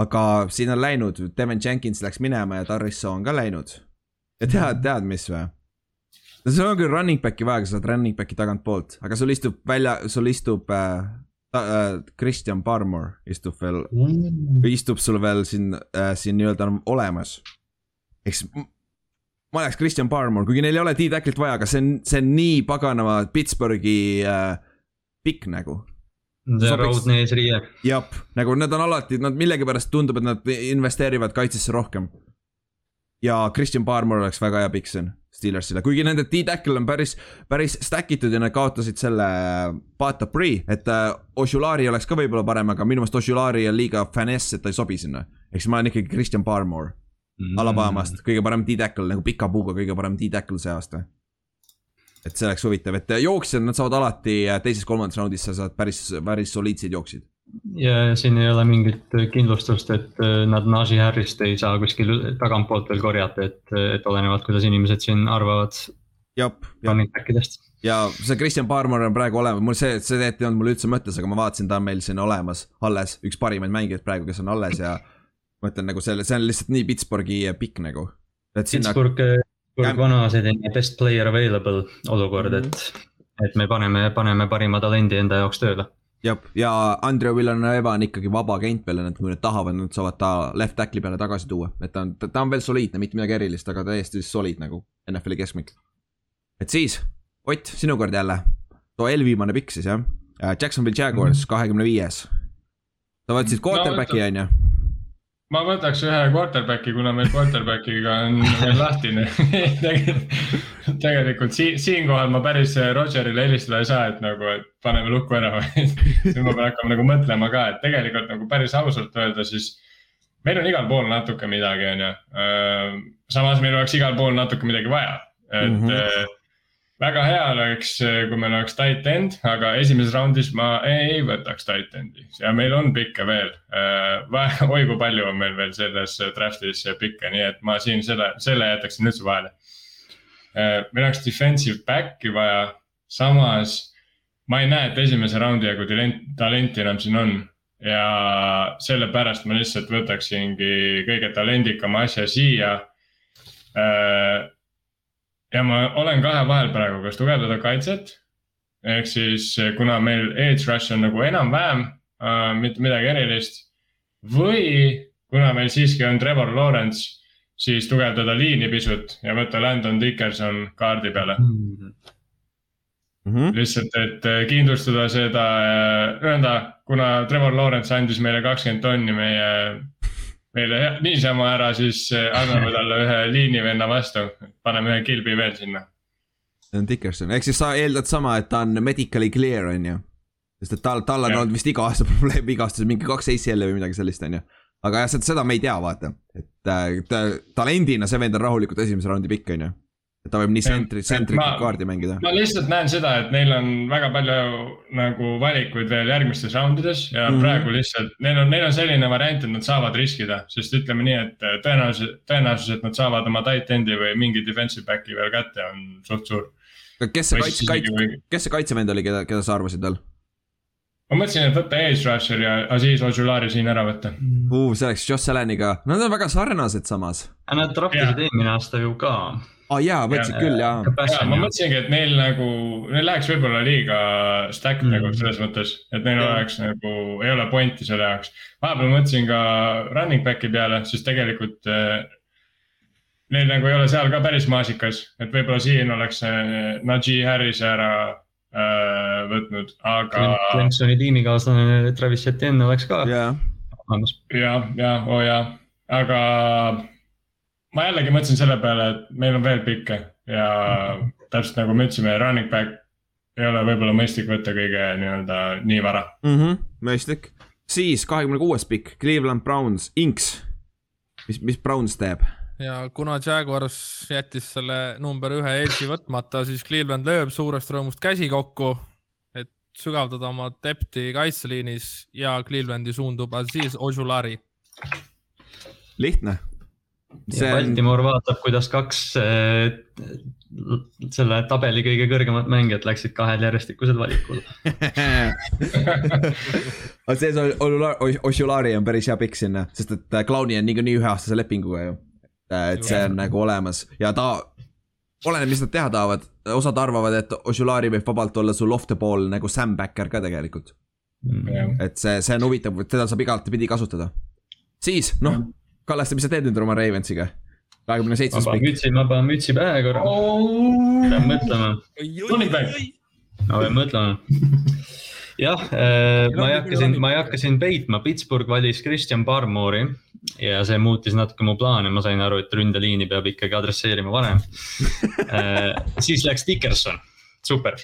aga siin on läinud, Devin Jenkins läks minema ja Darisso on ka läinud. ja tead, tead mis või? no sul on küll running back'i vaja, sa saad running back'i tagantpoolt, aga sul istub välja, sul istub äh, äh, Christian Barmore istub veel mm., istub sul veel siin äh,, siin nii-öelda olemas. eks ma oleks Christian Barmore, kuigi neil ei ole T-tacklit vaja, aga see on, see on nii paganama Pittsburghi äh, pikk nagu see on raudne eesriie. jah, nagu nad on alati, nad millegipärast tundub, et nad investeerivad kaitsesse rohkem. ja Christian Barmore oleks väga hea pikk siin Steelersile, kuigi nende D-tackle on päris, päris stack itud ja nad kaotasid selle Bata Bree, et uh, Oshulari oleks ka võib-olla parem, aga minu meelest Oshulari on liiga finesse, et ta ei sobi sinna. ehk siis ma olen ikkagi Christian Barmore mm. Alabamast, kõige parem D-tackle nagu pika puuga kõige parem D-tackle see aasta et see oleks huvitav, et jooksjad, nad saavad alati äh, teises-kolmandas raundis, sa saad päris, päris soliidseid jooksjaid. ja siin ei ole mingit kindlustust, et äh, nad Najee Harrist ei saa kuskil tagantpoolt veel korjata, et, et olenevalt, kuidas inimesed siin arvavad. back idest. ja see Christian Barmar on praegu olemas, mul see, see tegelikult ei olnud mul üldse mõttes, aga ma vaatasin, ta on meil siin olemas, alles, üks parimaid mängijaid praegu, kes on alles ja. ma ütlen nagu selle, see on lihtsalt nii Pittsburghi pikk nagu. Pittsburgh vana selline best player available olukord, et, mhm. et me paneme, paneme parima talendi enda jaoks tööle. jah, ja Andrei Villanueva on ikkagi vaba agent veel, et kui nad tahavad, nad saavad ta left tackle'i peale tagasi tuua, et ta on, ta on veel soliidne, mitte midagi erilist, aga täiesti solid nagu NFL-i keskmik. et siis, Ott, sinu kord jälle, too eelviimane pikk siis jah, Jacksonville Jaguars mhm. kahekümne viies. sa võtsid quarterback'i on ju ma võtaks ühe quarterback'i, kuna meil quarterback'iga on veel lahtine tegelikult siin, siinkohal ma päris Rogerile helistada ei saa, et nagu, et paneme lukku ära siis ma pean hakkama nagu mõtlema ka, et tegelikult nagu päris ausalt öelda, siis. meil on igal pool natuke midagi, on ju. samas meil oleks igal pool natuke midagi vaja, et mm. -hmm väga hea oleks, kui meil oleks tight end, aga esimeses raundis ma ei võtaks tight end'i ja meil on pikke veel. Äh, oi kui palju on meil veel selles draft'is pikke, nii et ma siin selle, selle jätaksin üldse vahele. Meil oleks defensive back'i vaja, samas ma ei näe, et esimese raundi jagu talenti enam siin on ja sellepärast ma lihtsalt võtaksingi kõige talendikama asja siia ja ma olen kahe vahel praegu, kas tugevdada kaitset. ehk siis kuna meil edge rush on nagu enam-vähem äh,, mitte midagi erilist. või kuna meil siiski on Trevor Lawrence, siis tugevdada liini pisut ja võtta Landon Dickerson kaardi peale mm. -hmm. lihtsalt, et äh, kindlustada seda, nii-öelda äh, kuna Trevor Lawrence andis meile kakskümmend tonni meie meile niisama ära, siis eh, anname talle ühe liinivenna vastu, paneme ühe kilbi veel sinna. see on Dickerson, ehk siis sa eeldad sama, et ta on medically clear, on ju? sest et tal, tal on olnud vist iga aasta probleem vigastus, mingi kaks ACL-i või midagi sellist, on ju. aga jah, seda me ei tea, vaata, et äh, talendina see vend on rahulikult esimese raundi pikk, on ju et ta võib nii sentri, sentrikat kaardi mängida. ma lihtsalt näen seda, et neil on väga palju nagu valikuid veel järgmistes raundides ja mm -hmm. praegu lihtsalt neil on, neil on selline variant, et nad saavad riskida, sest ütleme nii, et tõenäosus, tõenäosus, et nad saavad oma tight end'i või mingi defensive back'i veel kätte, on suht suur. kes see kaitse, kaitse, kes see kaitsevend oli, keda, keda sa arvasid veel? ma mõtlesin, et võtta Edge Rusher ja Aziz Ojulari siin ära võtta uh,. see oleks Josh Allan'iga, nad on väga sarnased samas. Nad trahvisid eelmine aasta ju ka aa oh, jaa, võtsid ja, küll jaa. ja ma mõtlesingi, et neil nagu, neil läheks võib-olla liiga stack mm. nagu selles mõttes, et neil ja. oleks nagu, ei ole pointi selle jaoks. vahepeal mõtlesin ka running back'i peale, sest tegelikult äh, neil nagu ei ole seal ka päris maasikas, et võib-olla siin oleks äh, Najee Harris ära äh, võtnud, aga. Clemsoni tiimikaaslane Travis Etienne oleks ka yeah.. ja, ja, oo oh, jaa, aga ma jällegi mõtlesin selle peale, et meil on veel pikke ja täpselt nagu me ütlesime, running back ei ole võib-olla mõistlik võtta kõige nii-öelda nii vara mm. -hmm, mõistlik, siis kahekümne kuues pikk, Cleveland Browns, Inks. mis, mis Browns teeb? ja kuna Jaguars jättis selle number ühe edge'i võtmata, siis Cleveland lööb suurest rõõmust käsi kokku, et sügavdada oma depth'i kaitseliinis ja Clevelandi suundub Aziz Ojulari. lihtne See ja Baltimore on... vaatab, kuidas kaks äh, selle tabeli kõige kõrgemad mängijad läksid kahel järjestikusel valikul. Aga see Oshulari on päris hea pikk sinna, sest et Clowni on niikuinii üheaastase lepinguga ju. et see on nagu olemas. Ja ta, oleneb, mis nad teha tahavad, osad arvavad, et Oshulari võib vabalt olla sul off the ball nagu Sam Backer ka tegelikult. Mm.. et see, see on huvitav, teda saab igatepidi kasutada. siis noh, Kallaste, mis sa teed nüüd oma Ravensiga? kahekümne seitsmes pikk. mütsi, ma panen mütsi pähe korra oh.. pean mõtlema. ma pean mõtlema. jah äh,, ma ei hakka siin, ma ei hakka siin peitma, Pittsburgh valis Christian Barmore'i ja see muutis natuke mu plaane, ma sain aru, et ründeliini peab ikkagi adresseerima varem äh,. siis läks Dickerson, super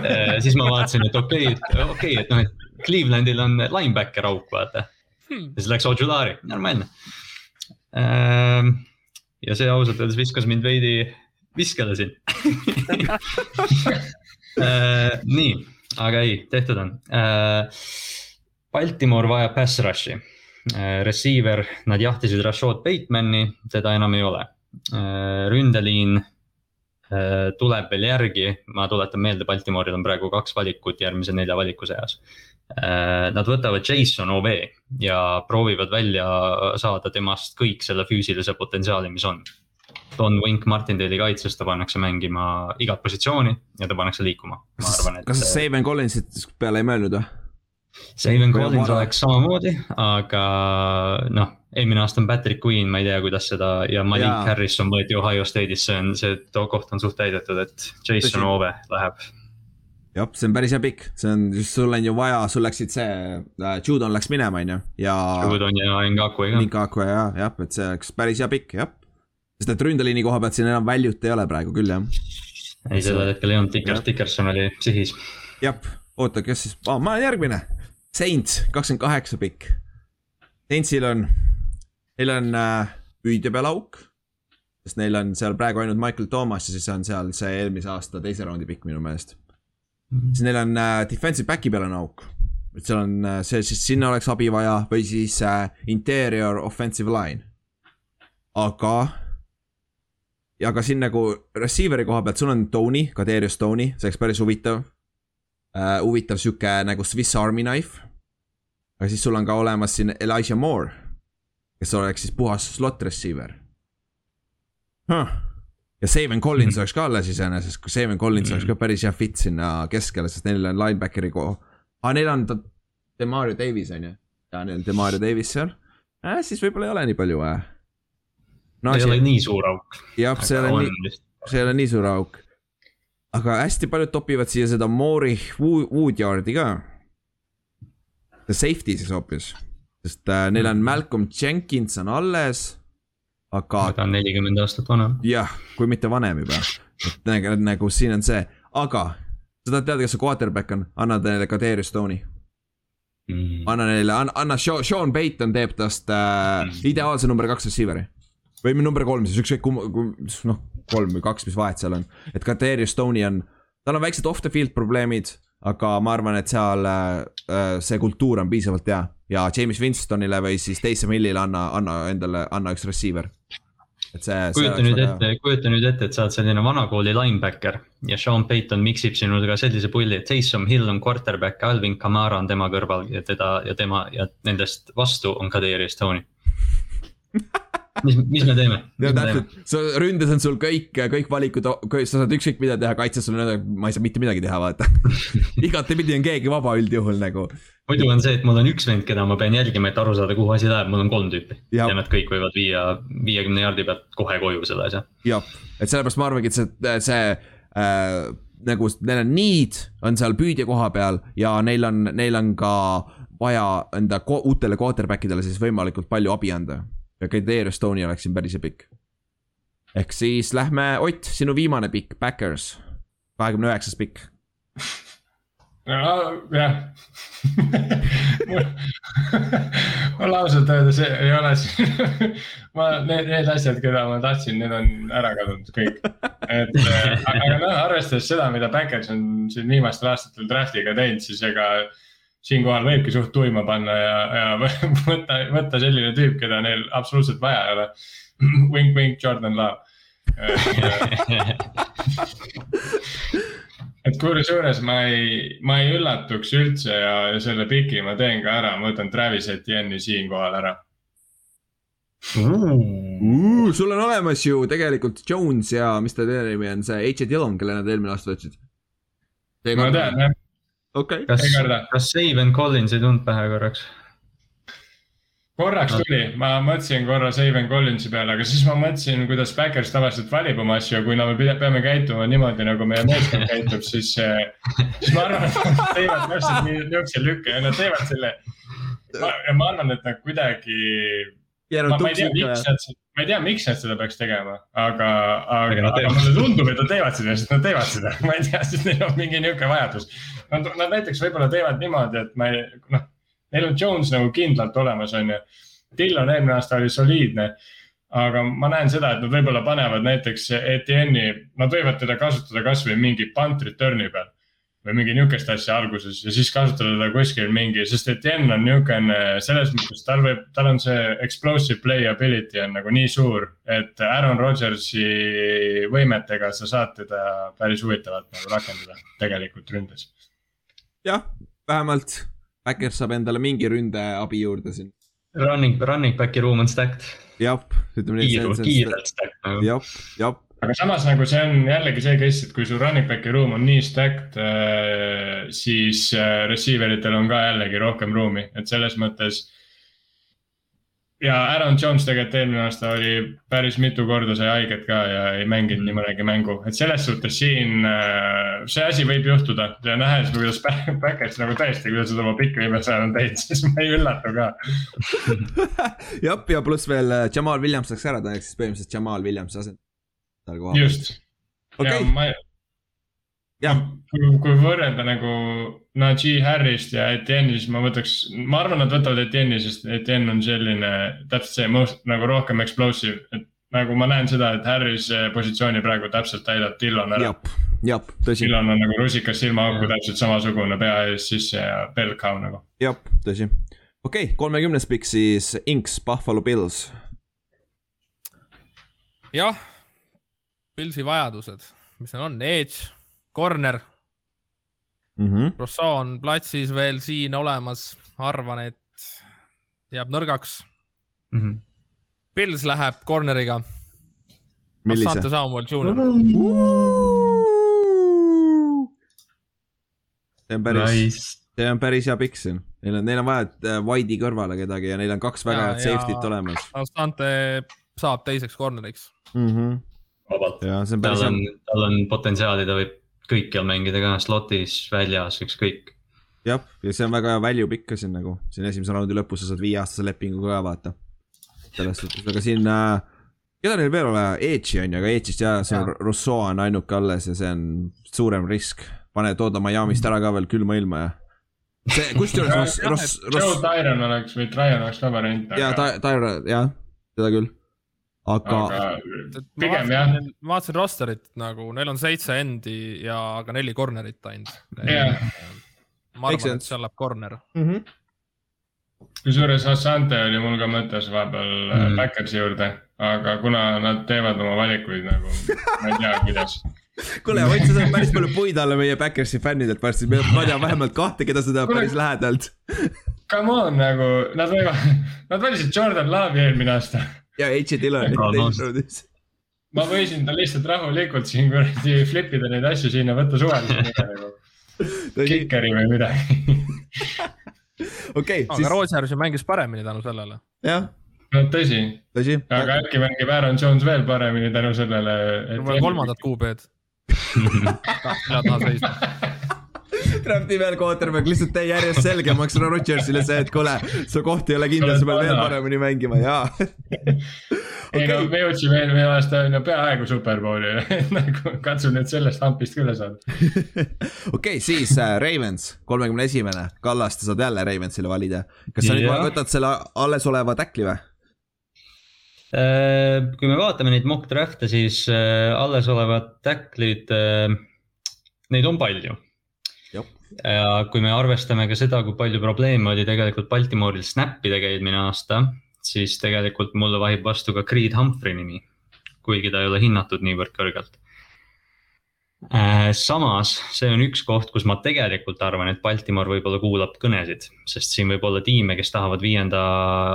äh,. siis ma vaatasin, et okei okay,, okei okay,, et noh, et Clevelandil on linebacker auk, vaata hmm.. ja siis läks Ojulari, normaalne äh, ja see ausalt öeldes viskas mind veidi viskele siin äh, nii, aga ei, tehtud on. Äh, Baltimore vajab pass rush'i. Receiver, nad jahtisid Rashad Batemani, teda enam ei ole. ründeliin tuleb veel järgi, ma tuletan meelde, Baltimore'il on praegu kaks valikut järgmise nelja valiku seas. Nad võtavad Jason Ove ja proovivad välja saada temast kõik selle füüsilise potentsiaali, mis on. Don Wink Martindale'i kaitses ta pannakse mängima igat positsiooni ja ta pannakse liikuma. Et... kas sa Saven Collinsit peale ei mõelnud või? Saven Collins oleks samamoodi, aga noh, eelmine aasta on Patrick Queen, ma ei tea, kuidas seda ja Malik Jaa. Harrison võeti Ohio State'is, see on, see koht on suht täidetud, et Jason Ove läheb jah, see on päris hea pikk, see on, sul on ju vaja, sul läksid see äh,, Judon läks minema, on ju, ja. Judon ja Ngakwe ka. Ngakwe ja, jah, et see oleks päris hea pikk, jah. sest et ründeliini koha pealt siin enam value't ei ole praegu küll, jah. ei, sellel hetkel ei olnud, Dickers, Dickerson oli sihis. jah, oota, kes siis oh,, ma olen järgmine. Saints, kakskümmend kaheksa pikk. Saintsil on, neil on äh, püüdja peal auk sest neil on seal praegu ainult Michael Thomas ja siis on seal see eelmise aasta teise raundi pikk minu meelest. Siis neil on äh, defensive back'i peal on auk. et seal on äh, see, siis sinna oleks abi vaja või siis äh, interior offensive line. aga, ja ka siin nagu receiver'i koha pealt, sul on Tony, Kaderius Tony, see oleks päris huvitav uh,. huvitav sihuke nagu Swiss Army knife. aga siis sul on ka olemas siin Elijah Moore, kes oleks siis puhas slot receiver huh ja Saven Collins oleks ka alles iseenesest, kui Saven Collins -hmm. oleks ka päris hea fit sinna keskele, sest neil on linebackeri koha. aa, neil on Demario Davis on ju, ja neil on Demario Davis seal äh,, siis võib-olla ei ole nii palju vaja no,. ei ole nii suur auk. jah, see ei ole nii, see ei ole nii suur auk. aga hästi paljud topivad siia seda Moori Woodyardi ka. Safety siis hoopis, sest äh, neil on Malcolm Jenkins on alles aga. ta on nelikümmend aastat vana. jah, kui mitte vanem juba, et nagu, nagu siin on see, aga sa tahad teada, kes su quarterback on, anna neile ka Darius Stone'i mm.. anna neile, anna, anna Sean, Sean Payton teeb tast äh, mm. ideaalse number kaks receiver'i. või number kolm siis, ükskõik kumb, noh, kolm või kaks, mis vahet seal on, et ka Darius Stone'i on, tal on väiksed off the field probleemid aga ma arvan, et seal äh, see kultuur on piisavalt hea ja James Winstonile või siis Taysom Hillile anna, anna endale, anna üks receiver. et see. kujuta nüüd ette, kujuta nüüd ette, et sa oled selline vanakooli linebacker ja Sean Payton miksib sinuga sellise pulli, et Taysom Hill on quarterback, Alvin Kamara on tema kõrval ja teda ja tema ja nendest vastu on Kadri Stone mis, mis me teeme? ja täpselt, sa ründes on sul kõik, kõik valikud, sa saad ükskõik mida teha, kaitses sul on, ma ei saa mitte midagi teha, vaata igatepidi on keegi vaba üldjuhul nagu. muidu on see, et mul on üks vend, keda ma pean jälgima, et aru saada, kuhu asi läheb, mul on kolm tüüpi. ja nad kõik võivad viia viiekümne jaardi pealt kohe koju selle asja. jah, et sellepärast ma arvangi, et see, see äh, nagu neil on need, on seal püüdja koha peal ja neil on, neil on ka vaja enda uutele quarterback idele siis võimalikult palju abi anda ja Kadri Estonia oleks siin päris pikk. ehk siis lähme, Ott, sinu viimane pikk, Backers, kahekümne üheksas pikk. jah mul ausalt öeldes ei ole siin ma, need, need asjad, keda ma tahtsin, need on ära kadunud kõik. et aga noh, arvestades seda, mida Backers on siin viimastel aastatel draft'iga teinud, siis ega siinkohal võibki suht tuima panna ja, ja võtta, võtta selline tüüp, keda neil absoluutselt vaja ei ole. Wink, wink, Jordan Love et kusjuures ma ei, ma ei üllatuks üldse ja, ja selle piki ma teen ka ära, ma võtan Travis Etienne'i siinkohal ära uh,. sul on olemas ju tegelikult Jones ja mis ta teine nimi on, see H. Dillon, kelle nad eelmine aasta võtsid. ma tean jah. Okei. Okay.. kas, kas Saven Collins ei tulnud pähe korraks? korraks tuli, ma mõtlesin korra Saven Collinsi peale, aga siis ma mõtlesin, kuidas Backers tavaliselt valib oma asju, kui me peame käituma niimoodi, nagu meie meeskond käitub, siis, siis ma arvan, et nad teevad täpselt nii, niisuguse lükke ja nad teevad selle. ja ma arvan, et nad kuidagi ma, ma ei tea, miks nad, ma ei tea, miks nad seda peaks tegema, aga, aga, aga mulle tundub, et nad teevad seda, sest nad teevad seda, ma ei tea, sest neil on mingi niisugune vajadus. Nad, nad näiteks võib-olla teevad niimoodi, et ma ei, noh, neil on Jones nagu kindlalt olemas, on ju. Dillon eelmine aasta oli soliidne, aga ma näen seda, et nad võib-olla panevad näiteks ETN-i, nad võivad teda kasutada kasvõi mingi punt return'i peal või mingi nihukest asja alguses ja siis kasutada teda kuskil mingi, sest Etienne on nihukene selles mõttes, tal võib, tal on see explosive play ability on nagu nii suur. et Aaron Rodgersi võimetega sa saad teda päris huvitavalt nagu rakendada tegelikult ründes. Jah, vähemalt Backers saab endale mingi ründeabi juurde siin. Running, running back'i ruum on stacked. jah, ütleme nii. kiirelt, kiirelt stacked nagu. jah, jah aga samas nagu see on jällegi see case, et kui su running back'i ruum on nii stacked äh,, siis äh, receiver itel on ka jällegi rohkem ruumi, et selles mõttes. Ja Aaron Jones tegelikult eelmine aasta oli päris mitu korda sai haiget ka ja ei mänginud nii mõnegi mängu, et selles suhtes siin äh, see asi võib juhtuda. Ja nähes, kuidas Backers nagu tõesti, kuidas nad oma pikki viimasel ajal on teinud, siis ma ei üllatu ka. Jah, ja pluss veel äh, Jamal Williams läks ära, ta ehk siis põhimõtteliselt Jamal Williamsi asend seal kohal. just. Okay.. ja ma, ja kui, kui võrrelda nagu Najee Harrist ja Etienne'i, siis ma võtaks, ma arvan, nad võtavad Etienne'i, sest Etienne on selline täpselt see most, nagu rohkem explosive, et nagu ma näen seda, et Harris positsiooni praegu täpselt täidab Dillon ära. jah, tõsi. Dillon on nagu rusikas silmaauku täpselt samasugune pea ees sisse ja bell cow nagu. jah, tõsi. okei okay,, kolmekümnes pikk siis Inks, Buffalo Bills. jah Pilsi vajadused, mis neil on, edge, corner mm. -hmm. Rousseau on platsis veel siin olemas, arvan, et jääb nõrgaks mm. -hmm. Pils läheb corner'iga. Sante Samuel Junior. see on päris nice., see on päris hea pikk siin. Neil on, neil on vaja äh, White'i kõrvale kedagi ja neil on kaks väga head safety't olemas. Sante saab teiseks corner'iks mm. -hmm vabalt. tal on, tal on potentsiaali, ta võib kõikjal mängida ka, slot'is, väljas, ükskõik. jah, ja see on väga hea value pikk ka siin nagu, siin esimese raundi lõpus sa saad viieaastase lepingu ka vaata. selles suhtes, aga siin äh,, keda neil veel ole, Edge'i on ju, aga Edge'ist jah, see on Rousseau on ainuke alles ja see on suurem risk. pane, tood ta Miami'st ära ka veel külma ilma ja see, kusjuures Ross, Ross, Ross. Joe Tyron oleks või Tryon oleks ka variant. jaa, Tyron, jah, seda küll aga, aga. pigem jah. ma vaatasin rosterit nagu, neil on seitse endi ja, aga neli corner'it ainult yeah.. ma arvan, et seal läheb corner mm -hmm.. kusjuures Assante oli mul ka mõttes vahepeal mm -hmm. Backersi juurde, aga kuna nad teevad oma valikuid nagu, ma ei tea, kuidas kuule, Ott, sa saad päris palju puid alla meie Backersi fännidelt varsti, ma tean vähemalt kahte, keda sa tead päris lähedalt. Come on nagu, nad võivad, nad valisid Jordan Love'i eelmine aasta ja H Dillonit teises raundis. ma võisin ta lihtsalt rahulikult siin kuradi flip ida neid asju sinna, võtta suvaliselt nagu. Kikeri või midagi okei. aga ju mängis paremini tänu sellele. jah. no tõsi, tõsi., aga äkki mängib Aaron Jones veel paremini tänu sellele et.... kolmandat kuupäevad hea taha seisma Trumpi peal quarterback lihtsalt tee järjest selgemaks Rodgersile see, et kuule, su koht ei ole kindel, sa pead veel paremini mängima ja okay.. ei no me jõudsime eelmine aasta on ju peaaegu superbowli nagu katsu nüüd sellest hampist üle saada. okei okay,, siis äh, Ravens, kolmekümne esimene, Kallast saad jälle Ravensile valida. kas sa nüüd võtad selle alles oleva tackli või? Äh, kui me vaatame neid mock draft'e, siis äh, alles olevad tacklid, neid on palju ja kui me arvestame ka seda, kui palju probleeme oli tegelikult Baltimooril snap'idega eelmine aasta, siis tegelikult mulle vahib vastu ka Creed Humphrey nimi. kuigi ta ei ole hinnatud niivõrd kõrgelt samas, see on üks koht, kus ma tegelikult arvan, et Baltimore võib-olla kuulab kõnesid, sest siin võib olla tiime, kes tahavad viienda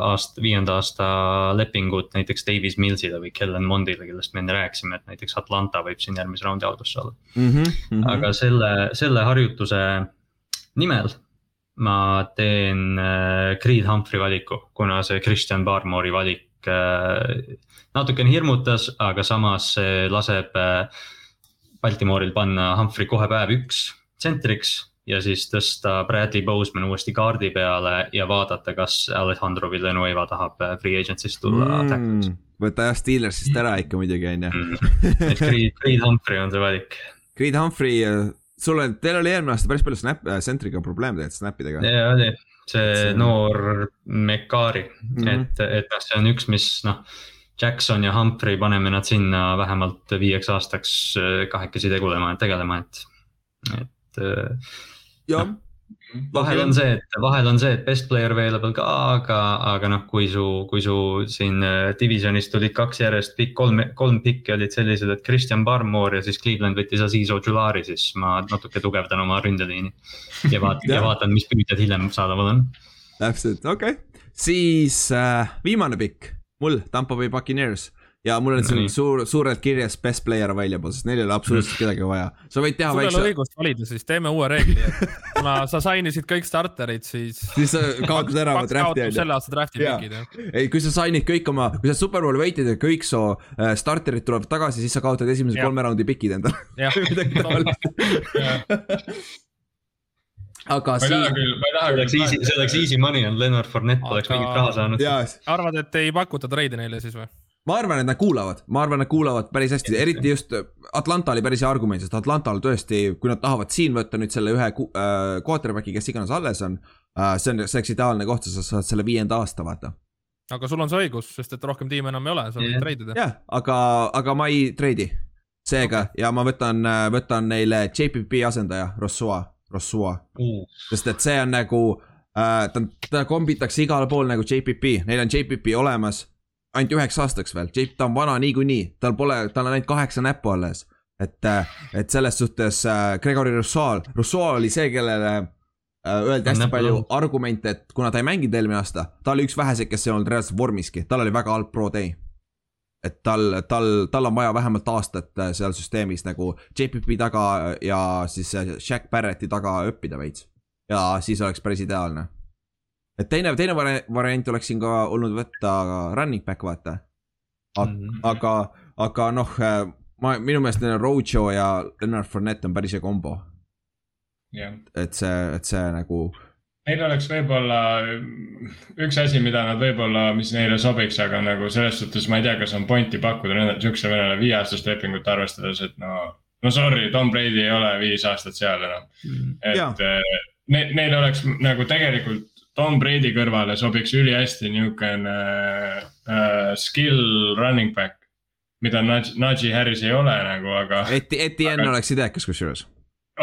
aasta, viienda aasta lepingut näiteks Davis Millsile või Kellen Mondile, kellest me enne rääkisime, et näiteks Atlanta võib siin järgmise raundi alguses olla mm. -hmm, mm -hmm. aga selle, selle harjutuse nimel ma teen äh, Creed Humphrey valiku, kuna see Christian Barmore'i valik äh, natukene hirmutas, aga samas laseb äh, Baltimooril panna Humphrey kohe päev üks tsentriks ja siis tõsta Bradley Boseman uuesti kaardi peale ja vaadata, kas Alejandro Villanueva tahab äh, free agency'st tulla mm,. võta jah Steelersist ära ikka muidugi on ju. Mm. et Creed, Creed Humphrey on see valik. Creed Humphrey, äh, sul on, teil oli eelmine aasta päris palju snap, sentriga äh, probleeme tegelikult snap idega. jaa, oli, see, see noor Mekari mm, -hmm. et, et noh, see on üks, mis noh Jackson ja Humphrey, paneme nad sinna vähemalt viieks aastaks äh, kahekesi tegulema, tegelema, et, et. Äh, jah no, vahel on see, et vahel on see, et best player available ka, aga, aga noh, kui su, kui su siin äh, divisionis tulid kaks järjest pikk, kolm, kolm pikki olid sellised, et Christian Barmore ja siis Cleveland võttis Aziz Ojulari, siis ma natuke tugevdan oma ründeliini. ja vaatan ja vaatan, mis püüdjad hiljem saadaval on. täpselt, okei okay., siis äh, viimane pikk mul Tampa Bay Buccaneers ja mul on siin suur, suurelt kirjas best player available, sest neil ei ole absoluutselt kedagi vaja. sa võid teha väikse. sul ei ole õigust valida, siis teeme uue reegli, et kuna sa sainisid kõik starterid, siis. siis sa kaotad ära oma draft'i on ju. selle aasta draft'i pikid jah. ei, kui sa sainid kõik oma, kui sa superbowli võitid ja kõik su äh, starterid tulevad tagasi, siis sa kaotad esimese kolme raundi pikid endale. midagi taolist aga siin. see oleks easy, see oleks easy money on Leonard Fournette aga... oleks mingit raha saanud. arvad, et ei pakuta treide neile siis või? ma arvan, et nad kuulavad, ma arvan, nad kuulavad päris hästi, eriti just Atlanta oli päris hea argument, sest Atlantal tõesti, kui nad tahavad siin võtta nüüd selle ühe äh, quarterback'i, kes iganes alles on äh,. see on, see oleks ideaalne koht, sa saad selle viienda aasta vaata. aga sul on see õigus, sest et rohkem tiime enam ei ole, sa võid treidida. jah, aga, aga ma ei treidi. seega okay. ja ma võtan, äh, võtan neile JPP asendaja, Rossua Rossua mm.. sest et see on nagu äh,, ta, ta kombitakse igal pool nagu JPP, neil on JPP olemas. ainult üheks aastaks veel, ta on vana niikuinii, tal pole, tal on ainult kaheksa näppu alles. et, äh, et selles suhtes äh, Gregory Rousseau, Rousseau oli see, kellele äh, öeldi hästi palju argumente, et kuna ta ei mänginud eelmine aasta, ta oli üks väheseid, kes ei olnud reaalselt vormiski, tal oli väga halb pro day et tal, tal, tal on vaja vähemalt aastat äh, seal süsteemis nagu JPP taga ja siis Shaq Barretti taga õppida veits. ja siis oleks päris ideaalne. et teine, teine variant oleks siin ka olnud võtta running back, vaata. Mhm. aga, aga noh, äh, ma, minu meelest Rojo ja Leonard Fournette on päris hea kombo. et see, et see nagu Neil oleks võib-olla üks asi, mida nad võib-olla, mis neile sobiks, aga nagu selles suhtes ma ei tea, kas on pointi pakkuda niisugusele venele viieaastast lepingut arvestades, et no. no sorry, Tom Brady ei ole viis aastat seal enam mm.. et eh, ne, neil oleks nagu tegelikult Tom Brady kõrvale sobiks ülihästi niisugune uh, skill running back. mida Najee Harris ei ole nagu, aga. Etienne aga... oleks idekas kusjuures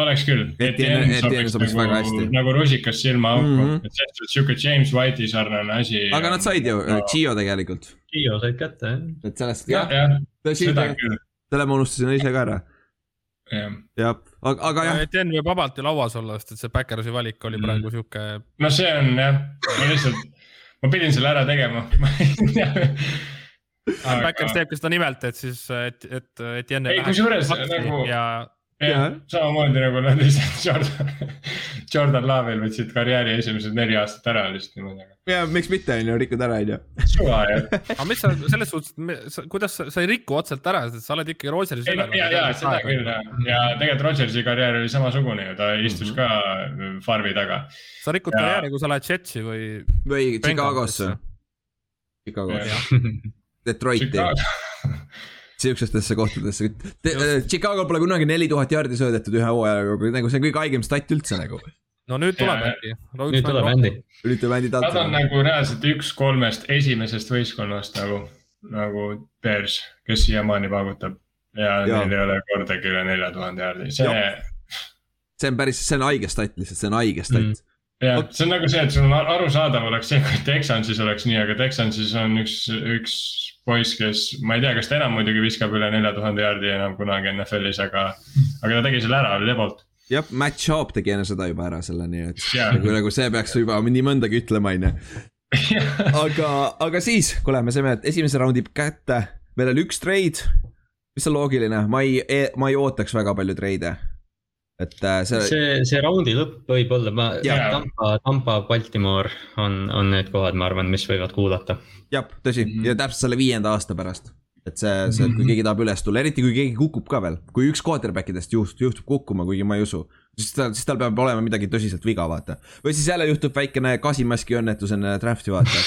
oleks küll. Etienne sobiks nagu, väga hästi. nagu rusikas silmaauku mm, -hmm. et selles suhtes sihuke James White'i sarnane asi. aga nad said ju no., Gio tegelikult. Gio said kätte jah. et sellest. jah, jah, seda küll. selle ma unustasin ise ka ära. jah, aga, aga jah. Etienne võib vabalt ju lauas olla, sest et see Backersi valik oli mm. praegu sihuke. no see on jah, ma lihtsalt, ma pidin selle ära tegema Backers teebki seda nimelt, et siis, et, et Etienne. ei, kusjuures nagu. ja jah, samamoodi nagu nad lihtsalt Jordan, Jordan Love'il võtsid karjääri esimesed neli aastat ära lihtsalt niimoodi. ja miks mitte, on ju, rikud ära, on ju. suva jah. aga mis sa selles suhtes, kuidas sa, sa ei riku otseselt ära, sest sa oled ikkagi Rodgersi üleval. ja, ja seda küll jah, ja tegelikult Rodgersi karjäär oli samasugune ju, ta istus mm -hmm. ka farmi taga. sa rikud ja... karjääri, kui sa lähed Jetsi või. või Chicagosse. Chicagosse, Detroiti sihukestesse kohtadesse. Äh, Chicago pole kunagi neli tuhat jaardi söödetud ühe hooajaga, nagu see on kõige haigem stat üldse nagu. no nüüd tuleb äkki. nüüd tuleb Andy. nüüd tuleb Andy Dalton. Nad on nagu reaalselt üks kolmest esimesest võistkonnast nagu, nagu Bears, kes siiamaani paugutab. ja, ja neil ei ole kordagi üle nelja tuhande jaardi, see. see on päris, see on haige stat lihtsalt, see on haige stat mm jah, see on nagu see, et sul on arusaadav oleks see, kui Texansis oleks nii, aga Texansis on üks, üks poiss, kes, ma ei tea, kas ta enam muidugi viskab üle nelja tuhande jaardi enam kunagi NFL-is, aga, aga ta tegi selle ära Lebolt jah, Matt Schaub tegi enne seda juba ära selle, nii et yeah. nagu, nagu see peaks juba nii mõndagi ütlema, on ju. aga, aga siis, kuule, me saime esimese raundi kätte, meil oli üks treid, mis on loogiline, ma ei, e-, ma ei ootaks väga palju treide et äh, see. see, see raundi lõpp võib olla, ma, Tampa, Tampa, Baltimore on, on need kohad, ma arvan, mis võivad kuulata. jah, tõsi mm -hmm. ja täpselt selle viienda aasta pärast et see, see, kui keegi tahab üles tulla, eriti kui keegi kukub ka veel, kui üks quarterback idest juhtub, juhtub kukkuma, kuigi ma ei usu. Siis tal, siis tal peab olema midagi tõsiselt viga, vaata. või siis jälle juhtub väikene gaasimaski õnnetus enne draft'i, vaata.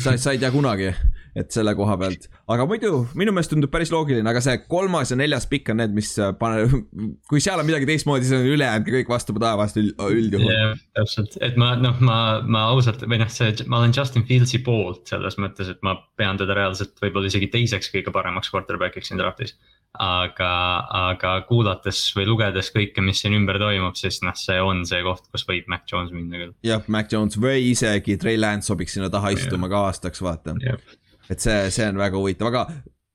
sa, sa ei tea kunagi, et selle koha pealt. aga muidu minu meelest tundub päris loogiline, aga see kolmas ja neljas pikk on need, mis äh, pane, kui seal on midagi teistmoodi, siis on ülejäänud kõik vastu taevast üldjuhul yeah,. täpselt, et ma noh, ma, ma ausalt või noh, see, ma olen Justin Fieldsi poolt selles mõttes, et ma pean teda reaalselt võib-olla isegi teiseks kõige paremaks quarterback'iks siin draft'is aga, aga kuulates või lugedes kõike, mis siin ümber toimub, siis noh, see on see koht, kus võib Mac Jones minna küll. jah, Mac Jones või isegi Trey Lance sobiks sinna taha istuma ka aastaks, vaata et see, see on väga huvitav, aga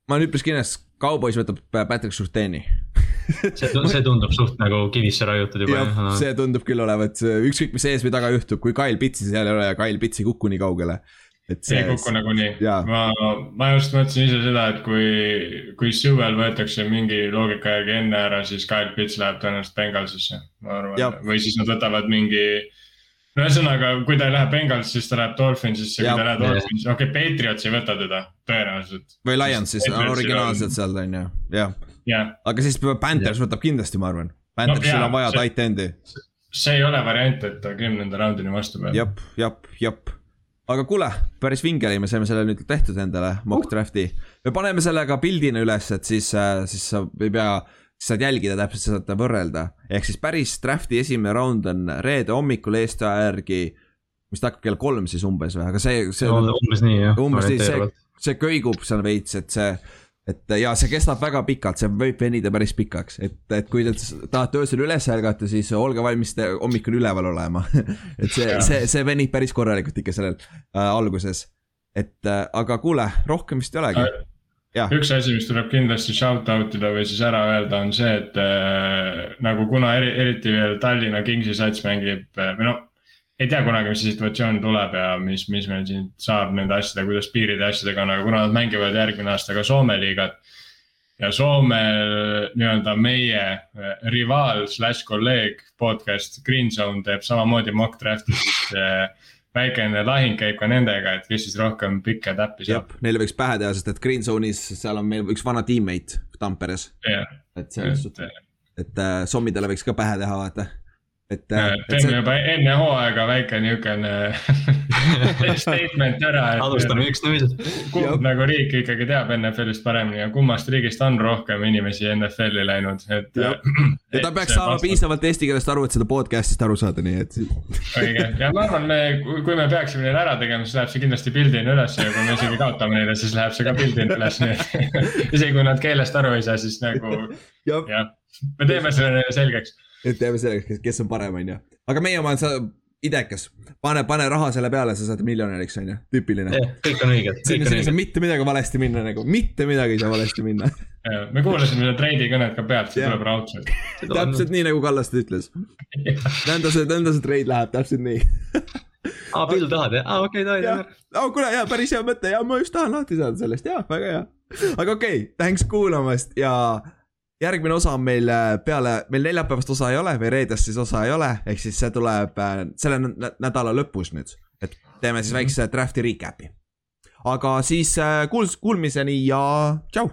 ma olen üpris kindel, Cowboys võtab Patrick Surteni see, see tundub suht nagu kivisse raiutud juba. jah, see tundub küll olevat, ükskõik mis ees või taga juhtub, kui Kyle Pitsi seal ei ole ja Kyle Pitts ei kuku nii kaugele. See, ei kuku nagunii, ma, ma just mõtlesin ise seda, et kui, kui suvel võetakse mingi loogika järgi enne ära, siis Kyle Pitts läheb tõenäoliselt Bengalsisse, ma arvan, või siis nad võtavad mingi no ühesõnaga, kui ta ei lähe Bengals, siis ta läheb Dolphinsisse, kui ta läheb Dolphinsisse, okei okay,, Patriots ei võta teda tõenäoliselt. või Lions siis, originaalselt seal on ju, jah yeah.. aga siis Panthers võtab kindlasti, ma arvan. Panthersil no, on vaja tight end'i. see ei ole variant, et ta kümnenda raundini vastu peab. jep, jep, jep. Aga kuule, päris vinge oli, me saime selle nüüd tehtud endale, mock draft'i. me paneme selle ka pildina üles, et siis, äh, siis sa ei pea saad jälgida täpselt, sa saad võrrelda. ehk siis päris draft'i esimene round on reede hommikul Eesti aja järgi, mis ta hakkab kell kolm siis umbes või, aga see, see no,. umbes nii jah. umbes nii, see, see köigub seal veits, et see et ja see kestab väga pikalt, see võib venida päris pikaks, et, et kui te tahate öösel üles ärgata, siis olge valmis hommikul üleval olema et see, see, see venib päris korralikult ikka sellel äh, alguses. et äh, aga kuule, rohkem vist ei olegi üks asi, mis tuleb kindlasti shout out ida või siis ära öelda, on see, et äh, nagu kuna eri, eriti veel Tallinna Kingsi sats mängib äh, või noh. Ei tea kunagi, mis see situatsioon tuleb ja mis, mis meil siin saab nende asjadega, kuidas piiride asjadega on, aga kuna nad mängivad järgmine aasta ka Soome liigat. ja Soome nii-öelda meie äh, rivaal slaš kolleeg podcast Green Zone teeb samamoodi mock draft'i, siis äh, väikene lahing käib ka nendega, et kes siis rohkem pikke täppi saab. Neile võiks pähe teha, sest et Green Zone'is, seal on meil üks vana teammate Tamperes yeah.. et selles suhtes, et äh, sommidele võiks ka pähe teha, vaata et. teeme see... juba enne hooaega väike niukene statement ära. alustame ükskõikselt. kumb nagu riik ikkagi teab NFL-ist paremini ja kummast riigist on rohkem inimesi NFL-i läinud, et. ja ta peaks saama vastab. piisavalt eesti keelest aru, et seda podcast'ist aru saada, nii et. õige ja ma arvan, me, kui me peaksime neile ära tegema, siis läheb see kindlasti pildina üles ja kui me isegi kaotame neile, siis läheb see ka pildina üles, nii et isegi kui nad keelest aru ei saa, siis nagu jah, me teeme selle neile selgeks et teeme selgeks, kes on parem, on ju. aga meie oma on sa idekas, pane, pane raha selle peale, sa saad miljonäriks, on ju, tüüpiline yeah,. kõik on õiged. siin ei saa mitte midagi valesti minna nagu, mitte midagi ei saa valesti minna me kuulasime seda treidi kõnet ka pealt, see tuleb raudselt. täpselt nii nagu Kallaste ütles nõnda see, nõnda see treid läheb, täpselt nii aa, Bill tahad jah, aa okei davai, davai. aa kuule, jaa, päris hea mõte ja ma just tahan lahti saada sellest, jaa, väga hea. aga okei okay,, thanks kuulamast ja järgmine osa on meil äh, peale, meil neljapäevast osa ei ole või reedest siis osa ei ole, ehk siis see tuleb äh, selle nädala lõpus nüüd. et teeme siis väikse draft'i recap'i. aga siis äh, kuuls-, kuulmiseni ja tšau.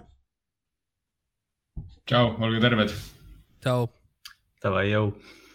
tšau, olge terved. tšau. Davai, jõu